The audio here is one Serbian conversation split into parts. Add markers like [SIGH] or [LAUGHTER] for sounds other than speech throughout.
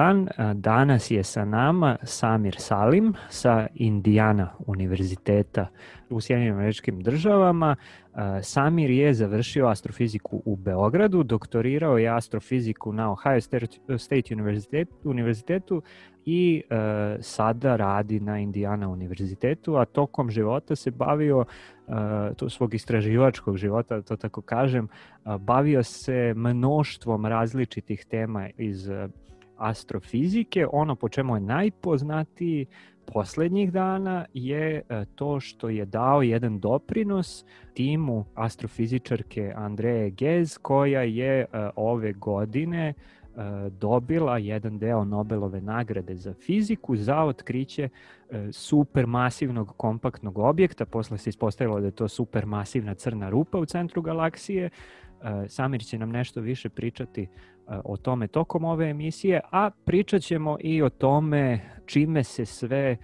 dan, danas je sa nama Samir Salim sa Indiana univerziteta u Sjedinim američkim državama. Samir je završio astrofiziku u Beogradu, doktorirao je astrofiziku na Ohio State univerzitetu i sada radi na Indiana univerzitetu, a tokom života se bavio to svog istraživačkog života, da to tako kažem, bavio se mnoštvom različitih tema iz astrofizike, ono po čemu je najpoznatiji poslednjih dana je e, to što je dao jedan doprinos timu astrofizičarke Andreje Gez koja je e, ove godine e, dobila jedan deo Nobelove nagrade za fiziku za otkriće supermasivnog kompaktnog objekta. Posle se ispostavilo da je to supermasivna crna rupa u centru galaksije. Samir će nam nešto više pričati o tome tokom ove emisije, a pričat ćemo i o tome čime se sve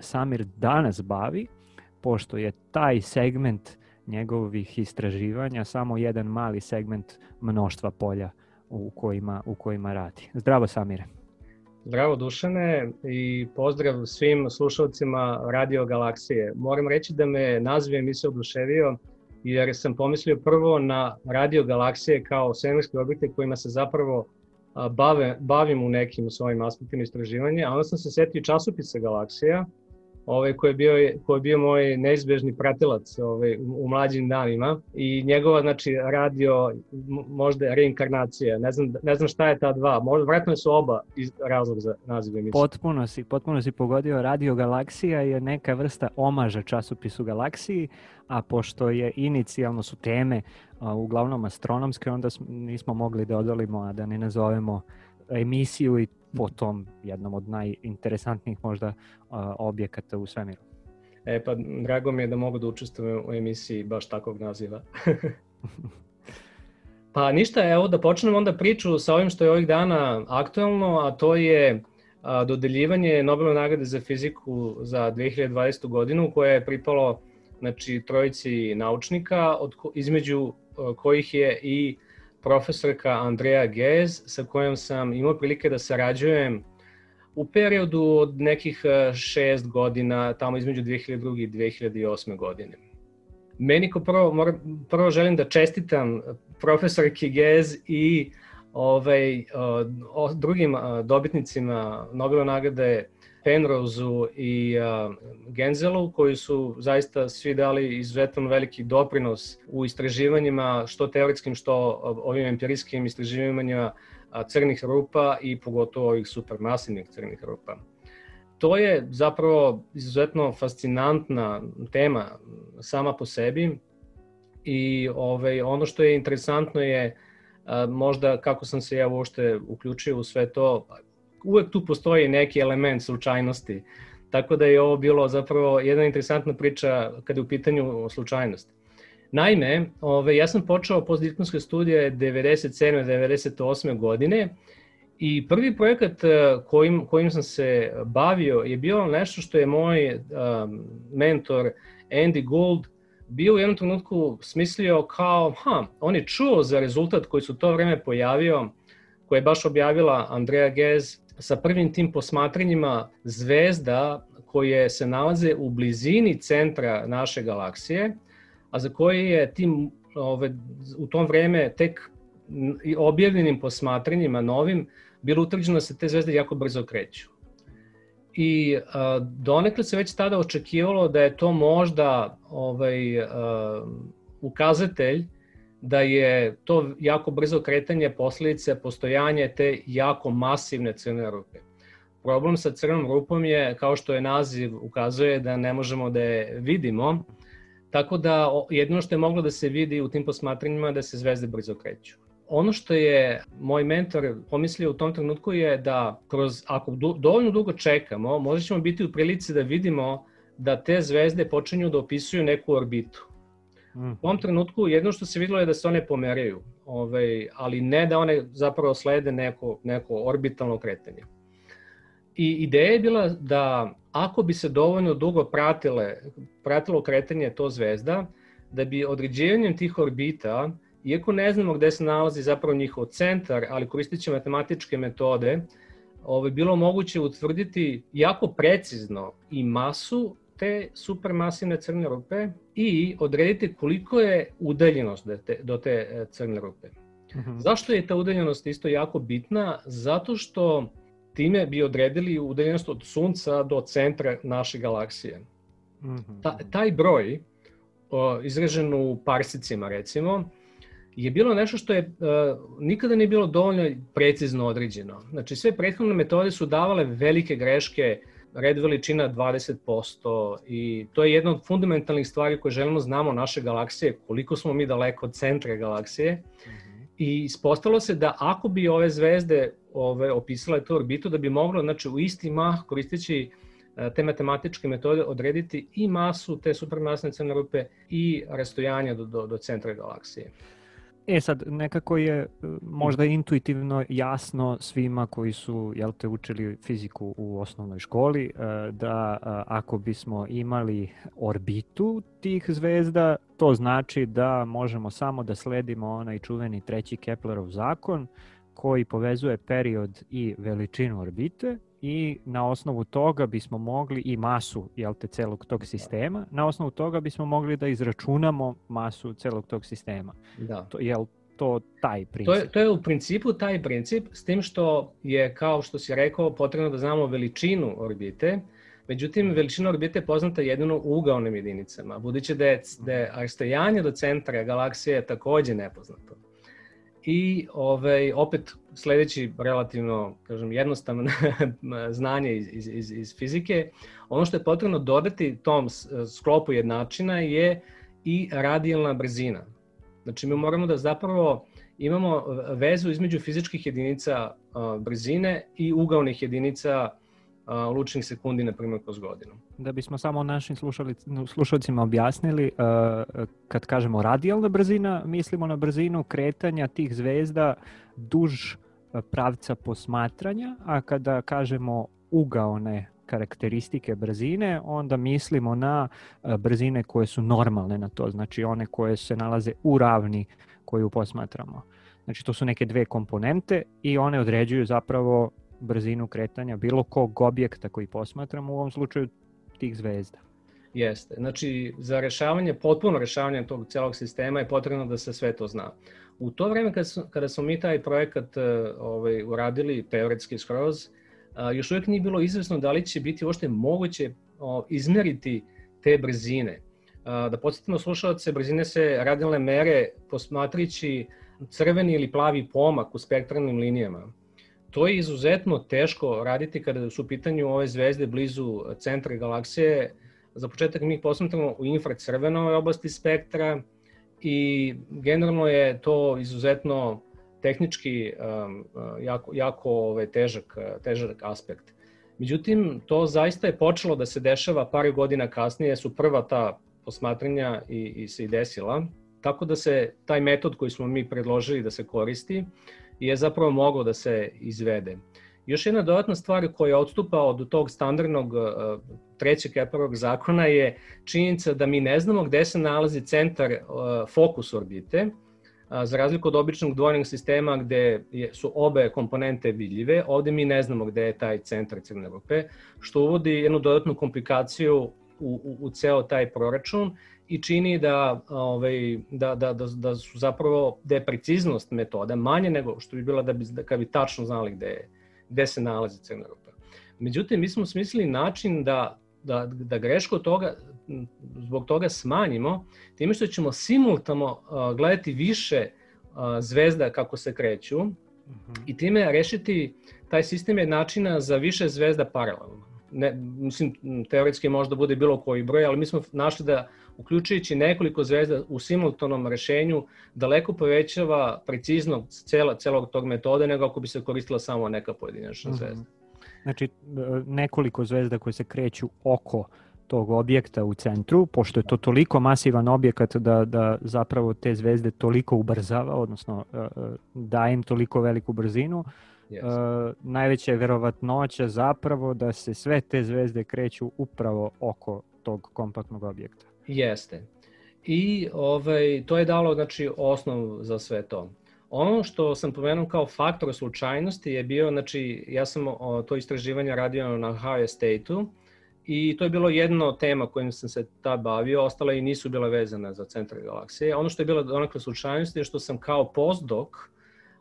Samir danas bavi, pošto je taj segment njegovih istraživanja samo jedan mali segment mnoštva polja u kojima, u kojima radi. Zdravo Samire. Zdravo Dušane i pozdrav svim slušalcima Radio Galaksije. Moram reći da me naziv emisije oduševio jer sam pomislio prvo na radio galaksije kao svemirske objekte kojima se zapravo bave, bavim u nekim svojim aspektima istraživanja, a onda sam se setio časopisa galaksija, ovaj, koji, je bio, koji je bio moj neizbežni pratilac ovaj, u, mlađim danima. I njegova znači, radio možda reinkarnacija, ne znam, ne znam šta je ta dva, možda vratno su oba iz, razlog za naziv emisije. Potpuno si, potpuno si pogodio, Radio Galaksija je neka vrsta omaža časopisu Galaksiji, a pošto je inicijalno su teme a, uglavnom astronomske, onda nismo mogli da odolimo, a da ne nazovemo emisiju i po tom jednom od najinteresantnijih možda objekata u svemiru. E pa, drago mi je da mogu da učestvujem u emisiji baš takvog naziva. [LAUGHS] pa ništa, evo da počnem onda priču sa ovim što je ovih dana aktuelno, a to je dodeljivanje Nobelove nagrade za fiziku za 2020. godinu koje je pripalo znači, trojici naučnika, od, između kojih je i profesorka Andreja Gez, sa kojom sam imao prilike da sarađujem u periodu od nekih e, šest godina, tamo između 2002. i 2008. godine. Meni ko prvo, moram, prvo želim da čestitam profesorki Gez i ovaj, o, o drugim dobitnicima Nobelove nagrade Penroseu i uh, Genzelu, koji su zaista svi dali izuzetan veliki doprinos u istraživanjima, što teoretskim, što ovim empirijskim istraživanjima crnih rupa i pogotovo ovih supermasivnih crnih rupa. To je zapravo izuzetno fascinantna tema sama po sebi i ovaj, ono što je interesantno je možda kako sam se ja uopšte uključio u sve to, uvek tu postoji neki element slučajnosti. Tako da je ovo bilo zapravo jedna interesantna priča kada je u pitanju slučajnost. Naime, ove, ja sam počeo postdiplomske studije 97. 98. godine i prvi projekat e, kojim, kojim sam se bavio je bilo nešto što je moj um, mentor Andy Gould bio u jednom trenutku smislio kao, ha, on je čuo za rezultat koji su to vreme pojavio, koji je baš objavila Andrea Gez sa prvim tim posmatranjima zvezda koje se nalaze u blizini centra naše galaksije, a za koje je tim ove, u tom vreme tek objavljenim posmatranjima novim bilo utvrđeno da se te zvezde jako brzo kreću. I a, donekle se već tada očekivalo da je to možda ovaj, a, ukazatelj da je to jako brzo kretanje posledice postojanje te jako masivne crne rupe. Problem sa crnom rupom je, kao što je naziv ukazuje, da ne možemo da je vidimo, tako da jedino što je moglo da se vidi u tim posmatranjima da se zvezde brzo kreću. Ono što je moj mentor pomislio u tom trenutku je da kroz, ako dovoljno dugo čekamo, možda ćemo biti u prilici da vidimo da te zvezde počinju da opisuju neku orbitu. Mm. U ovom trenutku jedno što se videlo je da se one pomeraju, ovaj, ali ne da one zapravo slede neko, neko orbitalno kretanje. I ideja je bila da ako bi se dovoljno dugo pratile, pratilo kretanje to zvezda, da bi određivanjem tih orbita, iako ne znamo gde se nalazi zapravo njihov centar, ali koristeći matematičke metode, ovaj, bilo moguće utvrditi jako precizno i masu te supermasivne crne rupe i odrediti koliko je udaljenost do te, do te e, crne rupe. Uh mhm. -huh. Zašto je ta udaljenost isto jako bitna? Zato što time bi odredili udaljenost od Sunca do centra naše galaksije. Uh mhm. -huh. Ta, taj broj, o, izražen u parsicima recimo, je bilo nešto što je uh, nikada nije bilo dovoljno precizno određeno. Znači sve prethodne metode su davale velike greške uh, red veličina 20% i to je jedna od fundamentalnih stvari koje želimo znamo naše galaksije, koliko smo mi daleko od centra galaksije. Mm -hmm. I ispostavilo se da ako bi ove zvezde ove, opisale tu orbitu, da bi moglo znači, u isti mah koristeći e, te matematičke metode odrediti i masu te supermasne crne rupe i rastojanje do, do, do centra galaksije. E sad, nekako je e, možda intuitivno jasno svima koji su jel te, učili fiziku u osnovnoj školi e, da e, ako bismo imali orbitu tih zvezda, to znači da možemo samo da sledimo onaj čuveni treći Keplerov zakon koji povezuje period i veličinu orbite i na osnovu toga bismo mogli i masu jel te, celog tog sistema, na osnovu toga bismo mogli da izračunamo masu celog tog sistema. Da. To, jel to taj princip? To je, to je u principu taj princip, s tim što je, kao što si rekao, potrebno da znamo veličinu orbite, Međutim, veličina orbite je poznata jedino u ugaonim jedinicama, budući da je, da je rastojanje do centra galaksije takođe nepoznato. I ovaj, opet sledeći relativno kažem, jednostavno [LAUGHS] znanje iz, iz, iz, iz fizike, ono što je potrebno dodati tom sklopu jednačina je i radijalna brzina. Znači mi moramo da zapravo imamo vezu između fizičkih jedinica brzine i ugaonih jedinica lučnih sekundi, na primjer, kroz godinu. Da bismo samo našim slušalcima objasnili, kad kažemo radijalna brzina, mislimo na brzinu kretanja tih zvezda duž pravca posmatranja, a kada kažemo ugaone karakteristike brzine, onda mislimo na brzine koje su normalne na to, znači one koje se nalaze u ravni koju posmatramo. Znači to su neke dve komponente i one određuju zapravo brzinu kretanja bilo kog objekta koji posmatramo, u ovom slučaju tih zvezda. Jeste. Znači, za rešavanje, potpuno rešavanje tog celog sistema je potrebno da se sve to zna. U to vreme kada, su, kada smo mi taj projekat e, ovaj, uradili teoretski skroz, još uvijek nije bilo izvesno da li će biti uopšte moguće izmeriti te brzine. Da podsjetimo slušalce, brzine se radijalne mere posmatrići crveni ili plavi pomak u spektralnim linijama to je izuzetno teško raditi kada su u pitanju ove zvezde blizu centra galaksije. Za početak mi ih posmatramo u infracrvenoj oblasti spektra i generalno je to izuzetno tehnički um, jako, jako ovaj, težak, težak aspekt. Međutim, to zaista je počelo da se dešava par godina kasnije, su prva ta posmatranja i, i se i desila. Tako da se taj metod koji smo mi predložili da se koristi, je zapravo moglo da se izvede. Još jedna dodatna stvar koja odstupa od tog standardnog uh, trećeg Keplerovog zakona je činjenica da mi ne znamo gde se nalazi centar uh, fokus orbite, za razliku od običnog dvojnog sistema gde su obe komponente vidljive, ovde mi ne znamo gde je taj centar crne rupe, što uvodi jednu dodatnu komplikaciju u, u, u ceo taj proračun, i čini da, ovaj, da, da, da, da su zapravo, da je preciznost metoda manje nego što bi bila da bi, da, kad bi tačno znali gde, gde se nalazi crna rupa. Međutim, mi smo smislili način da, da, da grešku toga, zbog toga smanjimo, time što ćemo simultano gledati više zvezda kako se kreću uh -huh. i time rešiti taj sistem je načina za više zvezda paralelno. Ne, mislim, teoretski možda bude bilo koji broj, ali mi smo našli da uključujući nekoliko zvezda u simultanom rešenju, daleko povećava preciznost cela, celog tog metoda nego ako bi se koristila samo neka pojedinačna mhm. zvezda. Znači, nekoliko zvezda koje se kreću oko tog objekta u centru, pošto je to toliko masivan objekat da, da zapravo te zvezde toliko ubrzava, odnosno e, e, daje im toliko veliku brzinu, yes. uh, najveća je verovatnoća zapravo da se sve te zvezde kreću upravo oko tog kompaktnog objekta. Jeste. I ovaj, to je dalo znači, osnov za sve to. Ono što sam pomenuo kao faktor slučajnosti je bio, znači, ja sam o, to istraživanje radio na Ohio State-u i to je bilo jedno tema kojim sam se tad bavio, ostale i nisu bile vezane za centar galaksije. Ono što je bilo onakve slučajnosti je što sam kao postdoc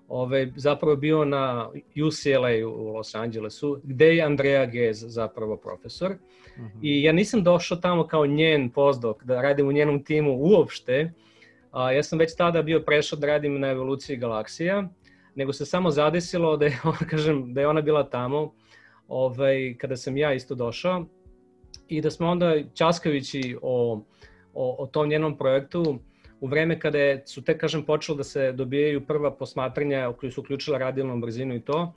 ovaj, zapravo bio na UCLA u Los Angelesu, gde je Andrea Gez zapravo profesor. Uh mhm. -huh. I ja nisam došao tamo kao njen pozdok, da radim u njenom timu uopšte. A, ja sam već tada bio prešao da radim na evoluciji galaksija, nego se samo zadesilo da je, [LAUGHS] kažem, da je ona bila tamo ovaj, kada sam ja isto došao i da smo onda časkajući o, o, o tom njenom projektu u vreme kada je, su te, kažem, počelo da se dobijaju prva posmatranja koji su uključila radijalnu brzinu i to,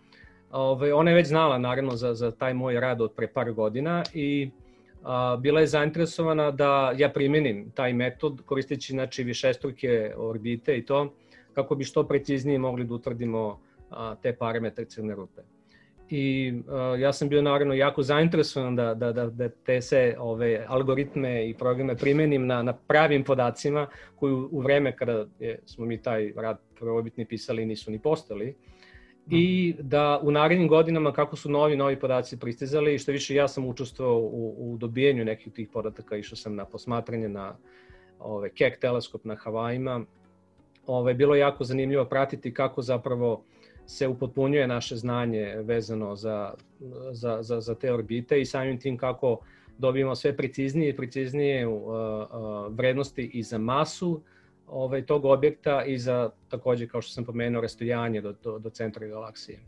Ove, ona je već znala naravno za, za taj moj rad od pre par godina i a, bila je zainteresovana da ja primenim taj metod koristeći znači, višestruke orbite i to kako bi što preciznije mogli da utvrdimo a, te parametre crne rupe i uh, ja sam bio naravno jako zainteresovan da, da, da, da te se ove algoritme i programe primenim na, na pravim podacima koji u, u vreme kada je, smo mi taj rad prvobitni pisali nisu ni postali i da u narednim godinama kako su novi novi podaci pristizali i što više ja sam učestvovao u, u dobijenju nekih tih podataka, išao sam na posmatranje na ove, Keck teleskop na Havajima. Ove, bilo je jako zanimljivo pratiti kako zapravo uh, se upotpunjuje naše znanje vezano za, za, za, za te orbite i samim tim kako dobijemo sve preciznije i preciznije uh, uh, vrednosti i za masu ovaj, tog objekta i za takođe, kao što sam pomenuo, rastojanje do, do, do centra galaksije.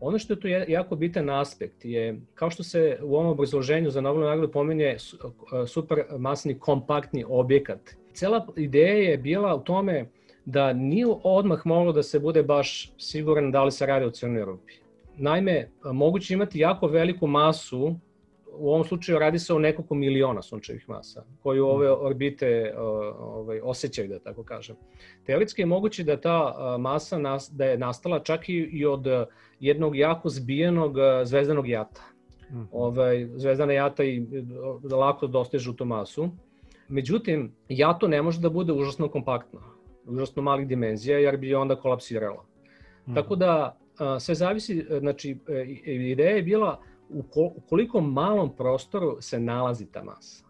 Ono što je tu jako bitan aspekt je, kao što se u ovom obrazloženju za Nobelovu nagradu pomenje supermasni kompaktni objekat. Cela ideja je bila u tome da nije odmah moglo da se bude baš siguran da li se radi o crnoj rupi. Naime, moguće imati jako veliku masu, u ovom slučaju radi se o nekoliko miliona sunčevih masa, koju ove orbite ovaj, osjećaju, da tako kažem. Teoretski je moguće da ta masa nas, da je nastala čak i od jednog jako zbijenog zvezdanog jata. Mhm. Ovaj, zvezdana jata i lako dostižu tu masu. Međutim, jato ne može da bude užasno kompaktno užasno malih dimenzija, jer bi onda kolapsirala. Mm. Tako da sve zavisi, znači e, ideja je bila u koliko malom prostoru se nalazi ta masa.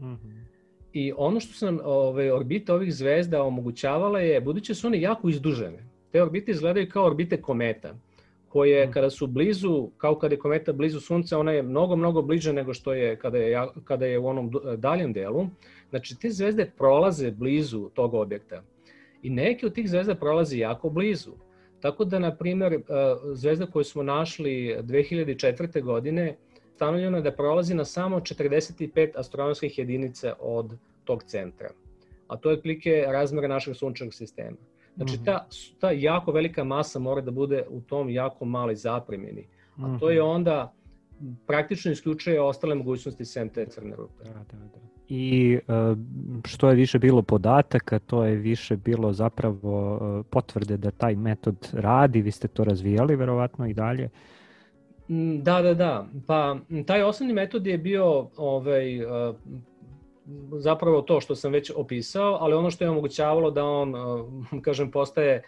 Mm -hmm. I ono što su nam ove, orbite ovih zvezda omogućavala je, budući su one jako izdužene, te orbite izgledaju kao orbite kometa, koje mm. kada su blizu, kao kada je kometa blizu Sunca, ona je mnogo, mnogo bliže nego što je kada je, kada je u onom daljem delu. Znači, te zvezde prolaze blizu tog objekta. I neke od tih zvezda prolazi jako blizu. Tako da, na primjer, e, zvezda koju smo našli 2004. godine, stanovljeno je da prolazi na samo 45 astronomskih jedinica od tog centra. A to je otplike razmera našeg sunčevog sistema. Znači, ta, mhm. ta jako velika masa mora da bude u tom jako mali zapremini. A to je mhm. onda praktično isključuje ostale mogućnosti sem te crne rupe. Da, da, da i e, što je više bilo podataka, to je više bilo zapravo e, potvrde da taj metod radi, vi ste to razvijali verovatno i dalje. Mm, da, da, da. Pa taj osnovni metod je bio ovaj, e, zapravo to što sam već opisao, ali ono što je omogućavalo da on, [LAUGHS] kažem, postaje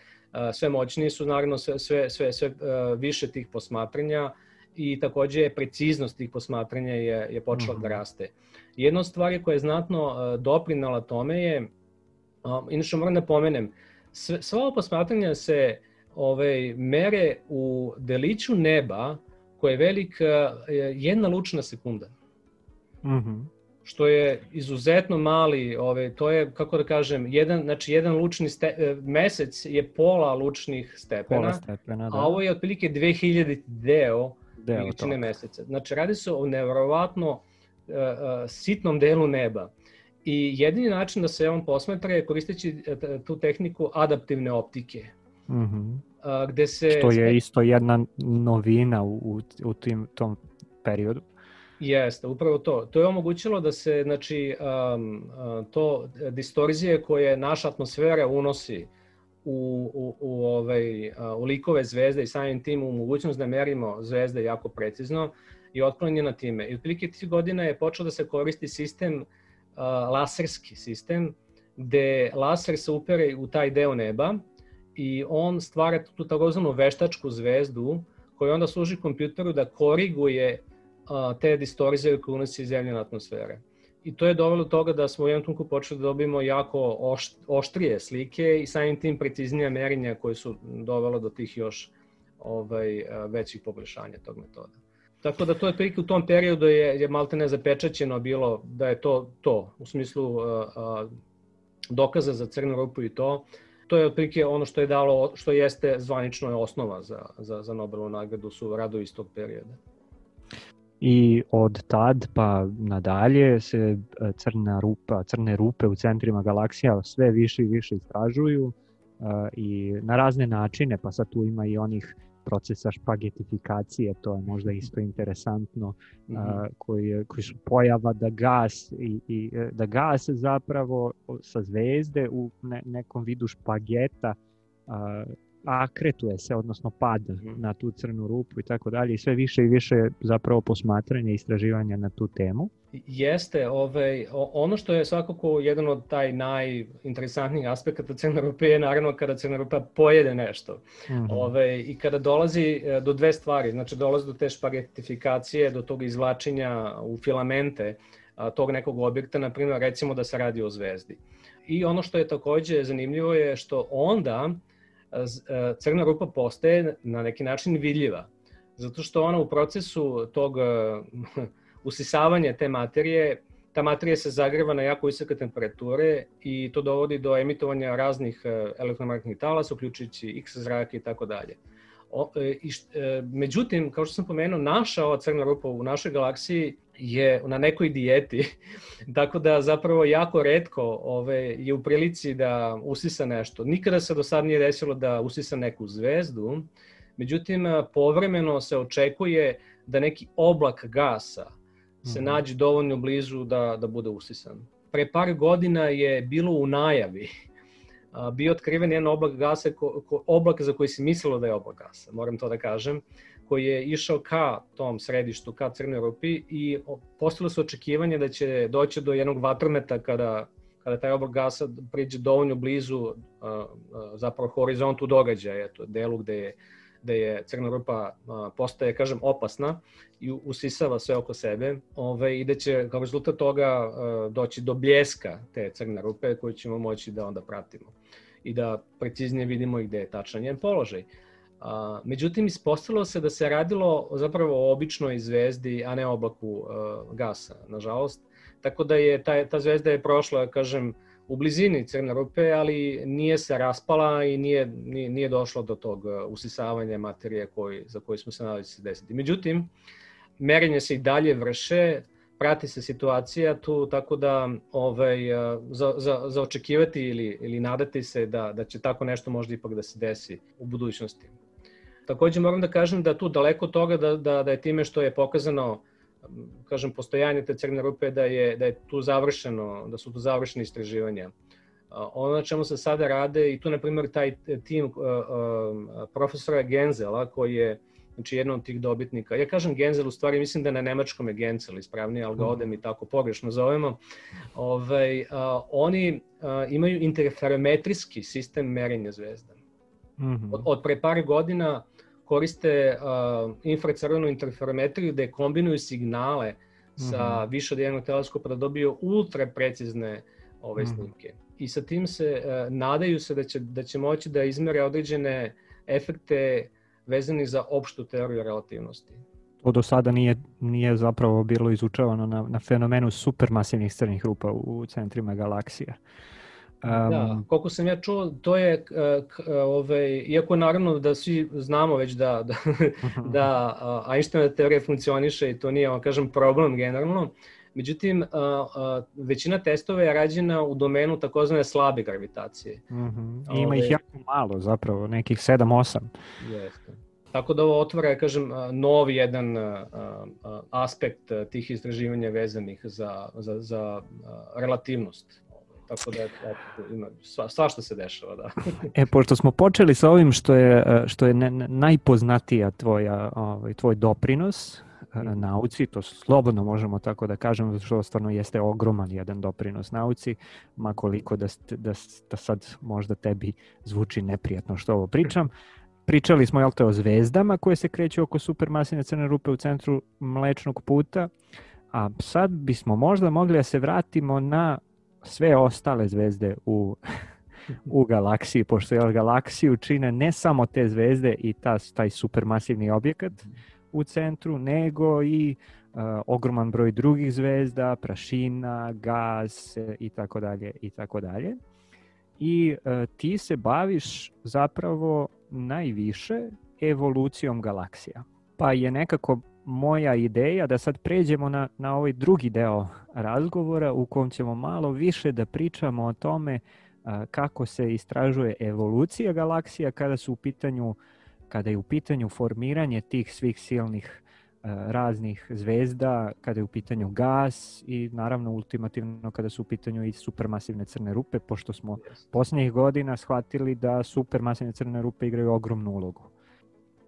sve moćniji su naravno sve, sve, sve, sve više tih posmatranja i takođe preciznost tih posmatranja je, je počela mm -hmm. da mhm. raste. Jedna od stvari koja je znatno uh, doprinala tome je, inače moram da pomenem, sve, sva ova posmatranja se ove, mere u deliću neba koji je velik uh, jedna lučna sekunda. Mm što je izuzetno mali, ove, to je, kako da kažem, jedan, znači jedan lučni ste, e, mesec je pola lučnih stepena, pola stepena da. a ovo je otprilike 2000 deo, deo veličine meseca. Znači radi se o nevrovatno uh, uh, sitnom delu neba. I jedini način da se on posmetra je koristeći tu tehniku adaptivne optike. Mm -hmm. gde se... Što je isto jedna novina u, u, u tim, tom periodu. Jeste, upravo to. To je omogućilo da se, znači, um, to distorzije koje naša atmosfera unosi u, u, u, ovaj, u likove zvezde i samim tim u mogućnost da merimo zvezde jako precizno i otklonjena time. I otprilike tih godina je počeo da se koristi sistem, uh, laserski sistem, gde laser se upere u taj deo neba i on stvara tu takozvanu veštačku zvezdu koja onda služi kompjuteru da koriguje a, te distorzije koje unosi zemljena atmosfere. I to je dovelo do toga da smo u jednom tunku počeli da dobijemo jako ošt, oštrije slike i samim tim preciznija merenja koje su dovelo do tih još ovaj, većih poboljšanja tog metoda. Tako da to je prilike u tom periodu je, je malte ne zapečaćeno bilo da je to to, u smislu uh, uh, dokaza za crnu rupu i to. To je otprilike ono što je dalo, što jeste zvanično osnova za, za, za Nobelovu nagradu su radovi iz tog perioda i od tad pa nadalje se e, crna rupa, crne rupe u centrima galaksija sve više i više istražuju uh, i na razne načine, pa sad tu ima i onih procesa špagetifikacije, to je možda isto interesantno, mm -hmm. koji, koji su pojava da gas i, i e, da gas zapravo sa zvezde u ne, nekom vidu špageta akretuje se, odnosno pada mm. na tu crnu rupu i tako dalje i sve više i više zapravo posmatranja i istraživanja na tu temu. Jeste, ovaj, ono što je svakako jedan od taj najinteresantnijih aspekata crne rupe je naravno kada crna rupa pojede nešto. Mm -hmm. Ove, ovaj, I kada dolazi e, do dve stvari, znači dolazi do te špagetifikacije, do tog izvlačenja u filamente a, tog nekog objekta, na primjer recimo da se radi o zvezdi. I ono što je takođe zanimljivo je što onda crna rupa postaje na neki način vidljiva. Zato što ona u procesu tog e, [LAUGHS] usisavanja te materije, ta materija se zagreva na jako visoke temperature i to dovodi do emitovanja raznih e, elektromagnetnih talasa, uključujući X zrake i tako dalje. O, i, međutim, kao što sam pomenuo, naša ova crna rupa u našoj galaksiji je na nekoj dijeti, [LAUGHS] tako da zapravo jako redko ove, je u prilici da usisa nešto. Nikada se do sad nije desilo da usisa neku zvezdu, međutim povremeno se očekuje da neki oblak gasa se mm -hmm. nađe dovoljno blizu da, da bude usisan. Pre par godina je bilo u najavi bio otkriven jedan oblak gasa, ko, ko, oblak za koji se mislilo da je oblak gasa, moram to da kažem, koji je išao ka tom središtu, ka Crnoj Rupi i postalo se očekivanje da će doći do jednog vatrometa kada, kada taj oblak gasa priđe dovoljno blizu zapravo horizontu događaja, eto, delu gde je, gde je Crna Rupa postaje, kažem, opasna i usisava sve oko sebe ove, i da će kao rezultat toga doći do bljeska te Crne Rupe koju ćemo moći da onda pratimo i da preciznije vidimo i gde je tačan njen položaj. A, međutim, ispostavilo se da se radilo zapravo o običnoj zvezdi, a ne oblaku uh, gasa, nažalost. Tako da je ta, ta zvezda je prošla, kažem, u blizini crne rupe, ali nije se raspala i nije, nije, nije došlo do tog usisavanja materije koji, za koji smo se nadali da se desiti. Međutim, merenje se i dalje vrše, prati se situacija tu, tako da ovaj, za, za, za očekivati ili, ili nadati se da, da će tako nešto možda ipak da se desi u budućnosti. Takođe moram da kažem da tu daleko toga da, da, da je time što je pokazano kažem, postojanje te crne rupe, da je, da je tu završeno, da su tu završene istraživanja. Ono na čemu se sada rade, i tu, na primjer, taj tim uh, uh, profesora Genzela, koji je znači jedan od tih dobitnika. Ja kažem Genzel, u stvari mislim da na nemačkom je Genzel ispravnije, ali ga mhm. odem i tako pogrešno zovemo. Ove, ovaj, a, oni a, imaju interferometrijski sistem merenja zvezda. Mm -hmm. od, od pre par godina koriste uh, infracrvenu interferometriju gde kombinuju signale sa mm -hmm. više od jednog teleskopa da dobiju ultra precizne ove mm -hmm. snimke. I sa tim se uh, nadaju se da će, da će moći da izmere određene efekte vezani za opštu teoriju relativnosti. To do sada nije, nije zapravo bilo izučavano na, na fenomenu supermasivnih crnih rupa u, centrima galaksija. Um, da, koliko sam ja čuo, to je, ovaj, iako naravno da svi znamo već da, da, [LAUGHS] da uh, Einsteinova teorija funkcioniše i to nije, on kažem, problem generalno, međutim, uh, uh, većina testova je rađena u domenu takozvane slabe gravitacije. Uh -huh. I ima ih jako malo zapravo, nekih 7-8. Jeste. Tako da ovo otvara, kažem, novi jedan aspekt tih istraživanja vezanih za, za, za relativnost. Tako da eto, ima sva, svašta se dešava, da. e, pošto smo počeli sa ovim što je, što je ne, najpoznatija tvoja, ovaj, tvoj doprinos mm. nauci, to slobodno možemo tako da kažemo, što stvarno jeste ogroman jedan doprinos nauci, makoliko da, da, da sad možda tebi zvuči neprijatno što ovo pričam. Pričali smo, jel te, o zvezdama koje se kreću oko supermasivne crne rupe u centru mlečnog puta, a sad bismo možda mogli da se vratimo na sve ostale zvezde u, [LAUGHS] u galaksiji, pošto je galaksiju čine ne samo te zvezde i ta, taj supermasivni objekat u centru, nego i uh, ogroman broj drugih zvezda, prašina, gas i tako dalje i tako dalje. I uh, ti se baviš zapravo najviše evolucijom galaksija. Pa je nekako moja ideja da sad pređemo na, na ovaj drugi deo razgovora u kom ćemo malo više da pričamo o tome a, kako se istražuje evolucija galaksija kada su u pitanju kada je u pitanju formiranje tih svih silnih a, raznih zvezda, kada je u pitanju gas i naravno ultimativno kada su u pitanju i supermasivne crne rupe, pošto smo yes. posljednjih godina shvatili da supermasivne crne rupe igraju ogromnu ulogu.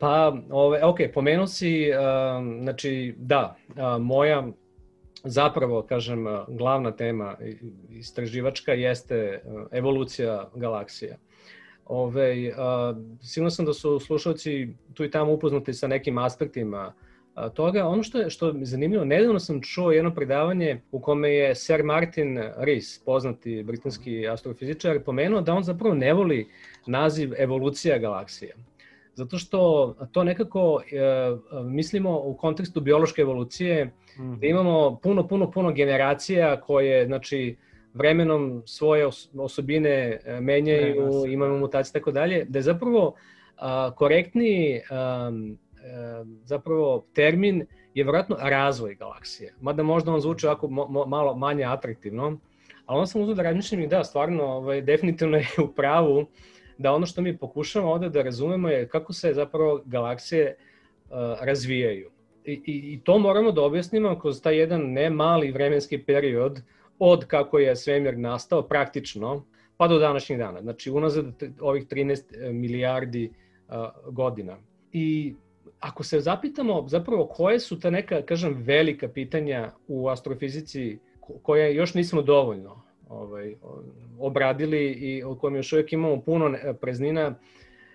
Pa, ove, ok, pomenuo si, uh, znači, da, uh, moja zapravo, kažem, glavna tema istraživačka jeste evolucija galaksija. Ove, uh, sigurno sam da su slušalci tu i tamo upoznati sa nekim aspektima uh, toga. Ono što je, što je zanimljivo, nedavno sam čuo jedno predavanje u kome je Sir Martin Rees, poznati britanski astrofizičar, pomenuo da on zapravo ne voli naziv evolucija galaksija zato što to nekako e, mislimo u kontekstu biološke evolucije, mm -hmm. da imamo puno, puno, puno generacija koje, znači, vremenom svoje osobine e, menjaju, ne, imamo mutacije tako dalje, da je zapravo a, korektni a, a, zapravo termin je vjerojatno razvoj galaksije. Mada možda on zvuči ovako mo, malo manje atraktivno, ali on sam uzao da razmišljam i da, stvarno, ovaj, definitivno je u pravu da ono što mi pokušamo ovde da razumemo je kako se zapravo galaksije uh, razvijaju. I, i, I to moramo da objasnimo kroz taj jedan ne mali vremenski period od kako je svemir nastao praktično pa do današnjih dana. Znači unazad ovih 13 e, milijardi uh, godina. I ako se zapitamo zapravo koje su ta neka, kažem, velika pitanja u astrofizici koje još nismo dovoljno ovaj, obradili i o kojem još uvijek imamo puno preznina,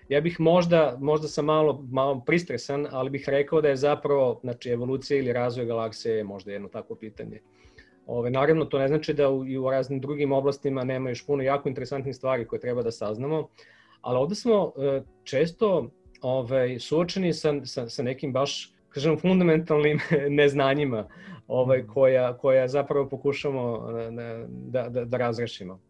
ja bih možda, možda sam malo, malo pristresan, ali bih rekao da je zapravo znači, evolucija ili razvoj galaksije je možda jedno takvo pitanje. Ove, naravno, to ne znači da u, i u raznim drugim oblastima nema još puno jako interesantnih stvari koje treba da saznamo, ali ovde smo e, često ovaj, suočeni sa, sa, sa nekim baš, kažem, fundamentalnim [LAUGHS] neznanjima ovaj, mm. koja, koja zapravo pokušamo e, da, da, da razrešimo.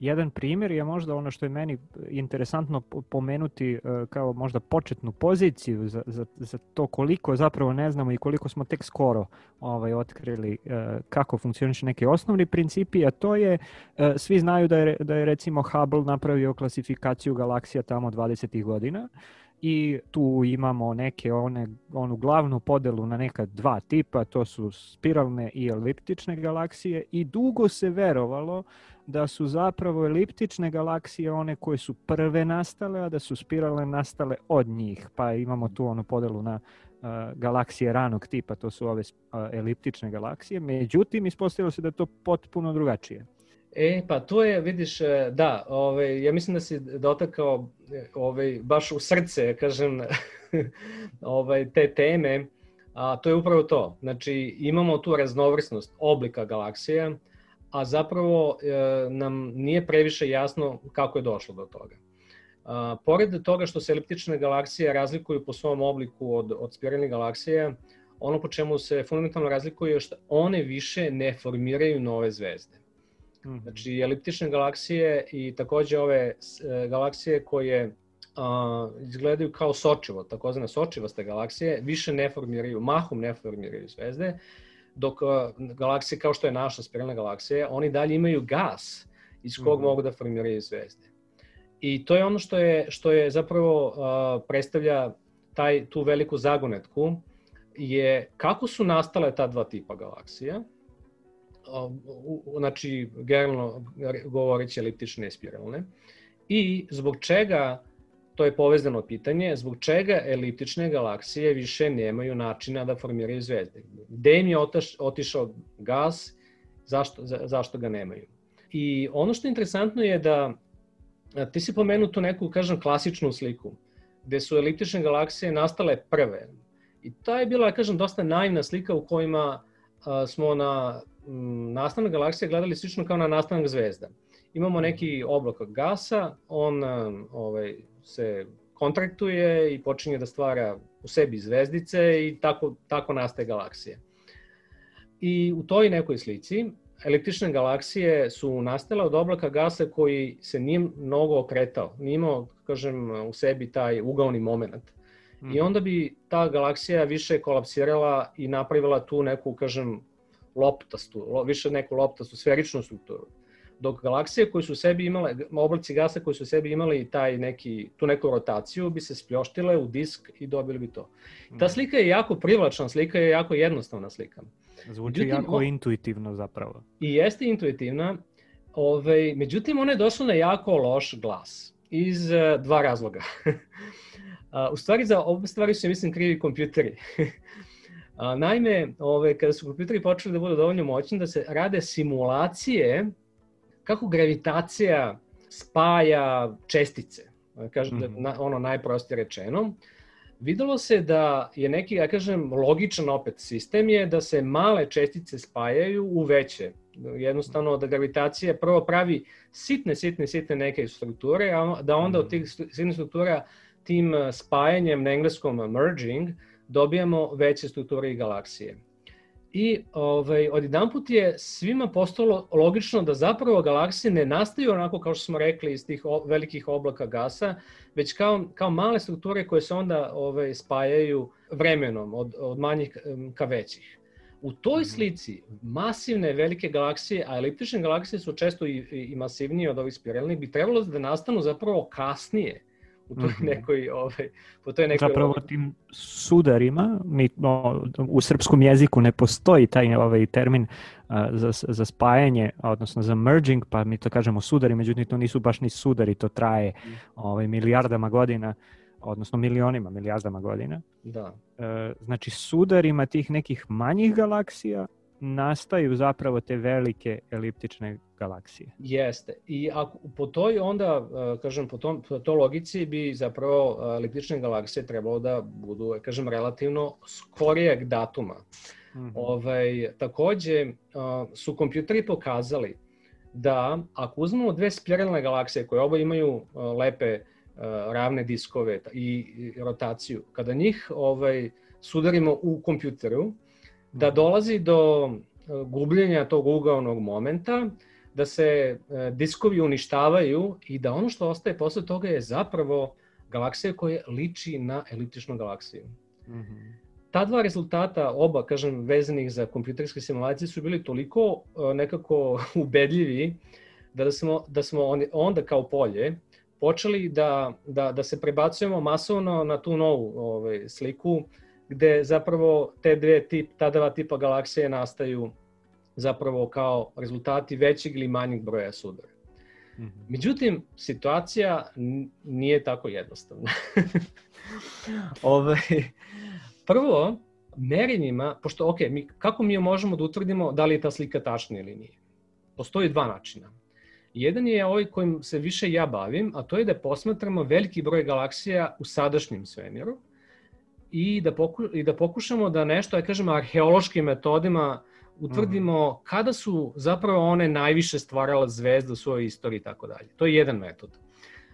Jedan primjer je možda ono što je meni interesantno pomenuti e, kao možda početnu poziciju za, za, za to koliko zapravo ne znamo i koliko smo tek skoro ovaj, otkrili e, kako funkcioniše neki osnovni principi, a to je, svi znaju da je, da je recimo Hubble napravio klasifikaciju galaksija tamo 20. godina i tu imamo neke one, onu glavnu podelu na neka dva tipa, to su spiralne i eliptične galaksije i dugo se verovalo da su zapravo eliptične galaksije one koje su prve nastale, a da su spiralne nastale od njih. Pa imamo tu onu podelu na uh, galaksije ranog tipa, to su ove uh, eliptične galaksije. Međutim, ispostavilo se da to potpuno drugačije. E, pa to je, vidiš, e, da, ovaj, ja mislim da si dotakao ovaj, baš u srce, kažem, [LAUGHS] ovaj, te teme, a to je upravo to. Znači, imamo tu raznovrsnost oblika galaksije, a zapravo e, nam nije previše jasno kako je došlo do toga. A, pored toga što se eliptične galaksije razlikuju po svom obliku od, od spiralnih galaksije, ono po čemu se fundamentalno razlikuje je što one više ne formiraju nove zvezde. Mm Znači, eliptične galaksije i takođe ove e, galaksije koje a, izgledaju kao sočivo, takozvane sočivaste galaksije, više ne formiraju, mahom ne formiraju zvezde, dok a, galaksije kao što je naša spiralna galaksija, oni dalje imaju gas iz kog mm -hmm. mogu da formiraju zvezde. I to je ono što je, što je zapravo a, predstavlja taj, tu veliku zagonetku, je kako su nastale ta dva tipa galaksija, znači generalno govoreći eliptične i spiralne, i zbog čega, to je povezano pitanje, zbog čega eliptične galaksije više nemaju načina da formiraju zvezde. Gde im je otišao gas, zašto, za, zašto ga nemaju. I ono što je interesantno je da ti si pomenuo tu neku, kažem, klasičnu sliku, gde su eliptične galaksije nastale prve. I ta je bila, kažem, dosta naivna slika u kojima a, smo na nastanak galaksije gledali slično kao na nastanak zvezda. Imamo neki oblak gasa, on ovaj, se kontraktuje i počinje da stvara u sebi zvezdice i tako, tako nastaje galaksija. I u toj nekoj slici električne galaksije su nastale od oblaka gasa koji se nije mnogo okretao, nije imao, kažem, u sebi taj ugaoni moment. Mm. I mhm. onda bi ta galaksija više kolapsirala i napravila tu neku, kažem, loptastu, više neku loptastu, sferičnu strukturu. Dok galaksije koje su sebi imale, oblaci gasa koji su sebi imali taj neki, tu neku rotaciju bi se spljoštile u disk i dobili bi to. Ta mhm. slika je jako privlačna slika, je jako jednostavna slika. Zvuči međutim, jako intuitivno zapravo. I jeste intuitivna, ovaj, međutim ona je došla na jako loš glas iz uh, dva razloga. [LAUGHS] u stvari za obe stvari su, mislim, krivi kompjuteri. [LAUGHS] A, naime, ove, kada su kompjuteri počeli da budu dovoljno moćni da se rade simulacije kako gravitacija spaja čestice, kažem, mm -hmm. na, ono najprostije rečeno, videlo se da je neki, ja kažem, logičan opet sistem je da se male čestice spajaju u veće. Jednostavno da gravitacija prvo pravi sitne, sitne, sitne neke strukture, a da onda od tih sitnih struktura tim spajanjem na engleskom merging, dobijamo veće strukture i galaksije. I ovaj, jedan put je svima postalo logično da zapravo galaksije ne nastaju onako kao što smo rekli iz tih velikih oblaka gasa, već kao, kao male strukture koje se onda ovaj, spajaju vremenom od, od manjih ka većih. U toj mhm. slici masivne velike galaksije, a eliptične galaksije su često i, i masivnije od ovih spiralnih, bi trebalo da nastanu zapravo kasnije, u toj mhm. nekoj, ovaj, po toj nekoj... Zapravo tim sudarima, mi, no, u srpskom jeziku ne postoji taj ovaj termin uh, za, za spajanje, odnosno za merging, pa mi to kažemo sudari, međutim to nisu baš ni sudari, to traje mhm. ovaj, milijardama godina, odnosno milionima, milijardama godina. Da. Uh, znači sudarima tih nekih manjih galaksija nastaju zapravo te velike eliptične galaksije. Jeste. I ako, po toj onda, e, kažem, po, tom, po toj logici bi zapravo e, eliptične galaksije trebalo da budu, kažem, relativno skorijeg datuma. Mm -hmm. ovaj, takođe e, su kompjuteri pokazali da ako uzmemo dve spiralne galaksije koje oba imaju lepe ravne diskove i rotaciju, kada njih ovaj, sudarimo u kompjuteru, da dolazi do gubljenja tog ugaonog momenta, da se e, diskovi uništavaju i da ono što ostaje posle toga je zapravo galaksija koja liči na eliptičnu galaksiju. Mm -hmm. Ta dva rezultata, oba, kažem, vezanih za kompjuterske simulacije, su bili toliko e, nekako [LAUGHS] ubedljivi da, smo, da smo onda kao polje počeli da, da, da se prebacujemo masovno na tu novu ovaj, sliku, gde zapravo te dve tip, ta dva tipa galaksije nastaju zapravo kao rezultati većeg ili manjeg broja sudara. Mm -hmm. Međutim, situacija nije tako jednostavna. [LAUGHS] Ove, prvo, merenjima, pošto, ok, mi, kako mi možemo da utvrdimo da li je ta slika tačna ili nije? Postoji dva načina. Jedan je ovaj kojim se više ja bavim, a to je da posmatramo veliki broj galaksija u sadašnjem svemiru i da, poku, i da pokušamo da nešto, ja kažem, arheološkim metodima utvrdimo mm. kada su zapravo one najviše stvarala zvezda u svojoj istoriji i tako dalje. To je jedan metod.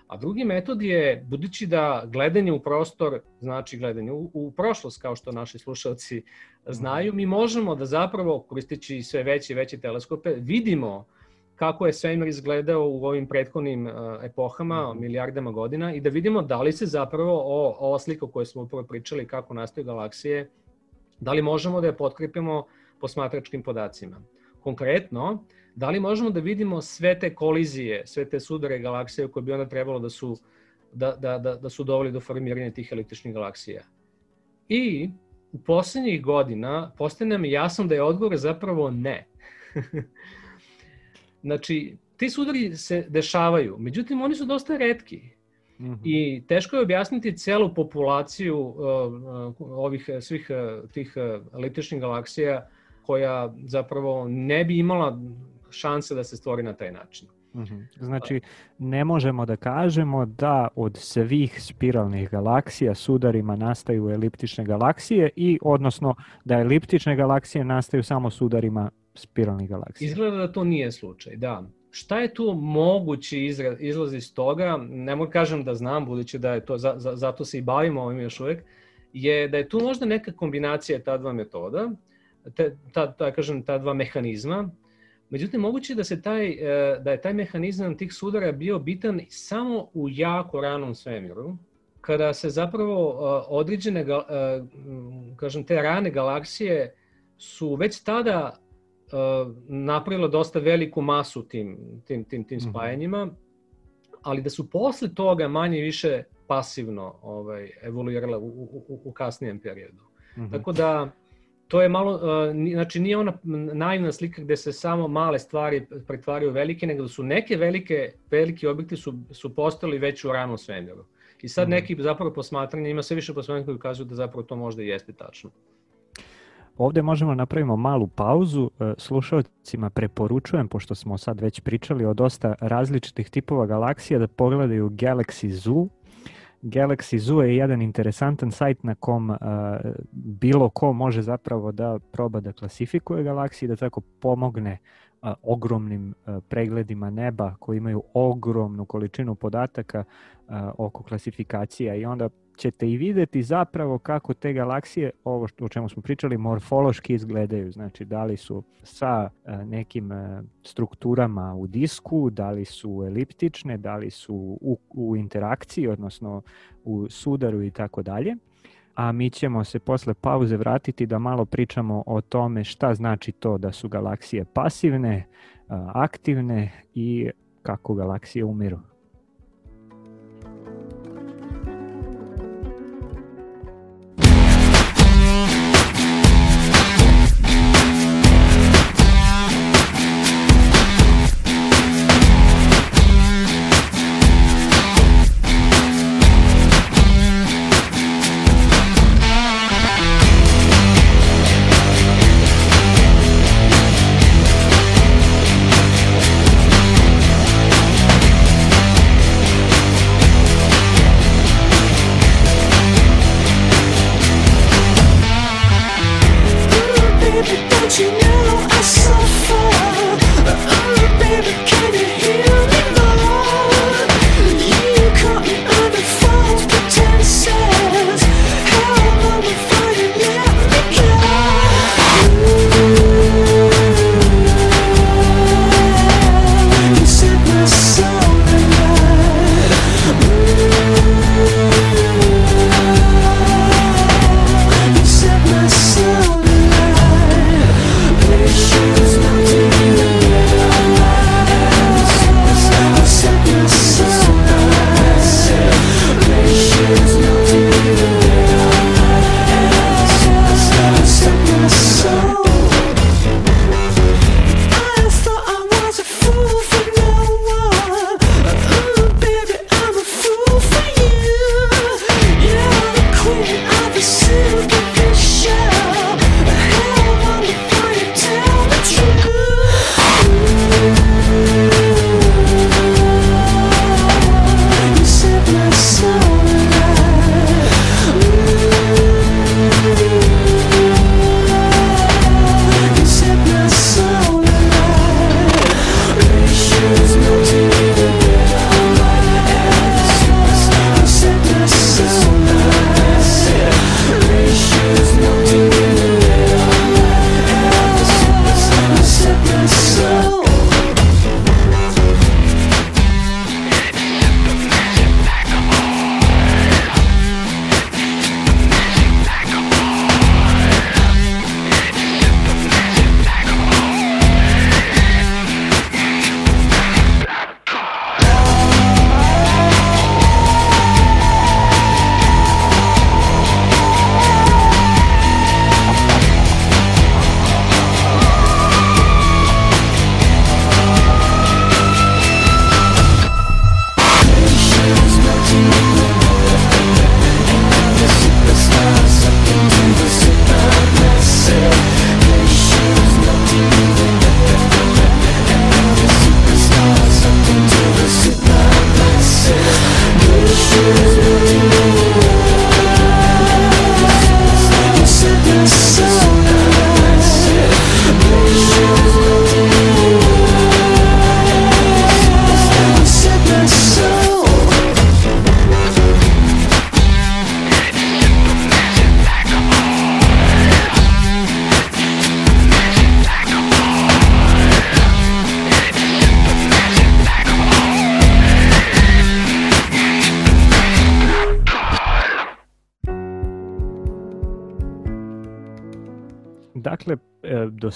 A drugi metod je, budući da gledanje u prostor znači gledanje u, u prošlost, kao što naši slušalci znaju, mi možemo da zapravo, koristeći sve veće i veće teleskope, vidimo kako je svemir izgledao u ovim prethodnim uh, epohama, mm. milijardama godina i da vidimo da li se zapravo o, ova slika o kojoj smo upravo pričali, kako nastaju galaksije, da li možemo da je potkrepimo posmatračkim podacima. Konkretno, da li možemo da vidimo sve te kolizije, sve te sudare galaksije koje bi onda trebalo da su, da, da, da, da su doveli do formiranja tih električnih galaksija. I u poslednjih godina postaje nam jasno da je odgovor zapravo ne. [LAUGHS] znači, ti sudari se dešavaju, međutim oni su dosta redki. Mm -hmm. I teško je objasniti celu populaciju uh, uh, ovih svih uh, tih uh, električnih galaksija koja zapravo ne bi imala šanse da se stvori na taj način. Mhm. Znači, ne možemo da kažemo da od svih spiralnih galaksija sudarima nastaju eliptične galaksije i odnosno da eliptične galaksije nastaju samo sudarima spiralnih galaksija. Izgleda da to nije slučaj, da. Šta je tu mogući izraz, izlaz iz toga? Ne mogu kažem da znam, budući da je to, za, za, zato se i bavimo ovim još uvek, je da je tu možda neka kombinacija ta dva metoda, te, ta, ta, kažem, ta dva mehanizma, Međutim, moguće da, se taj, e, da je taj mehanizam tih sudara bio bitan samo u jako ranom svemiru, kada se zapravo e, određene, e, kažem, te rane galaksije su već tada napravilo dosta veliku masu tim, tim, tim, tim mhm. spajanjima, ali da su posle toga manje više pasivno ovaj, evoluirale u, u, u kasnijem periodu. Mm -hmm. Tako da, to je malo, uh, znači nije ona naivna slika gde se samo male stvari pretvaraju velike, nego da su neke velike, veliki objekti su, su postali već u ranom svemiru. I sad mm. neki zapravo posmatranje, ima sve više posmatranja koji ukazuju da zapravo to možda i jeste tačno. Ovde možemo da napravimo malu pauzu. E, slušalcima preporučujem, pošto smo sad već pričali o dosta različitih tipova galaksija, da pogledaju Galaxy Zoo Galaxy Zoo je jedan interesantan sajt na kom uh, bilo ko može zapravo da proba da klasifikuje galaksije, da tako pomogne uh, ogromnim uh, pregledima neba koji imaju ogromnu količinu podataka uh, oko klasifikacija i onda ćete i videti zapravo kako te galaksije, ovo što, o čemu smo pričali, morfološki izgledaju. Znači, da li su sa e, nekim e, strukturama u disku, da li su eliptične, da li su u, u interakciji, odnosno u sudaru i tako dalje. A mi ćemo se posle pauze vratiti da malo pričamo o tome šta znači to da su galaksije pasivne, e, aktivne i kako galaksije umiru.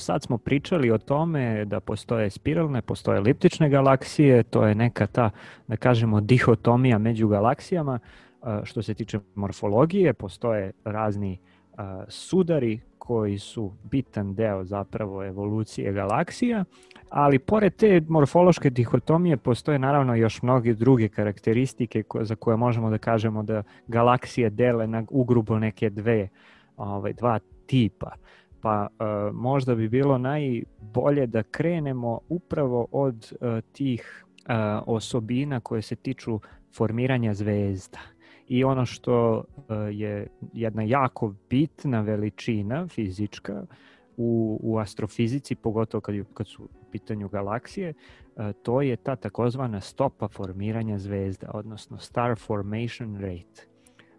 Sad smo pričali o tome da postoje spiralne, postoje eliptične galaksije, to je neka ta, da kažemo, dihotomija među galaksijama. Što se tiče morfologije, postoje razni sudari koji su bitan deo zapravo evolucije galaksija, ali pored te morfološke dihotomije postoje naravno još mnoge druge karakteristike za koje možemo da kažemo da galaksije dele na ugrubo neke dve, ovaj, dva tipa. Pa e, možda bi bilo najbolje da krenemo upravo od e, tih e, osobina koje se tiču formiranja zvezda i ono što e, je jedna jako bitna veličina fizička u, u astrofizici, pogotovo kad, kad su u pitanju galaksije, e, to je ta takozvana stopa formiranja zvezda, odnosno star formation rate.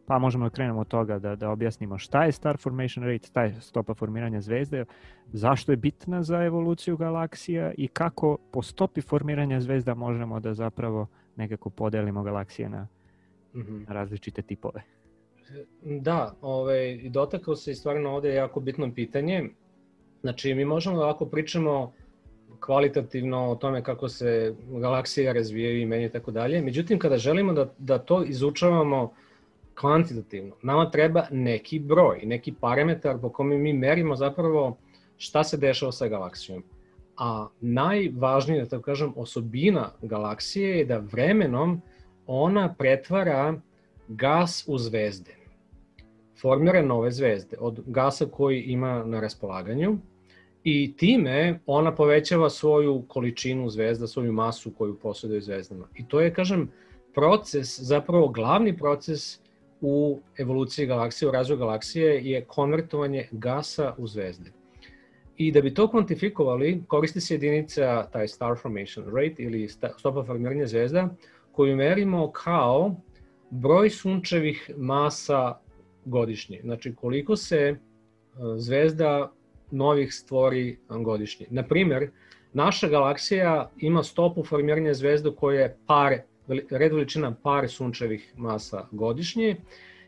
Pa možemo da krenemo od toga da, da objasnimo šta je star formation rate, ta je stopa formiranja zvezde, zašto je bitna za evoluciju galaksija i kako po stopi formiranja zvezda možemo da zapravo nekako podelimo galaksije na mm-hmm. različite tipove. Da, ovaj, dotakao se i stvarno ovde jako bitno pitanje. Znači, mi možemo da ovako pričamo kvalitativno o tome kako se galaksije razvijaju i menje i tako dalje. Međutim, kada želimo da, da to izučavamo kvantitativno, nama treba neki broj, neki parametar po kome mi merimo zapravo šta se dešava sa galaksijom. A najvažnija, da tako kažem, osobina galaksije je da vremenom ona pretvara gas u zvezde. Formira nove zvezde od gasa koji ima na raspolaganju i time ona povećava svoju količinu zvezda, svoju masu koju posjeduje zvezdama. I to je, kažem, proces, zapravo glavni proces u evoluciji galaksije, u razvoju galaksije je konvertovanje gasa u zvezde. I da bi to kvantifikovali, koristi se jedinica taj star formation rate ili stopa formiranja zvezda, koju merimo kao broj sunčevih masa godišnje. Znači koliko se e, zvezda novih stvori godišnje. Na primer, naša galaksija ima stopu formiranja zvezda koja je par, red veličina par sunčevih masa godišnje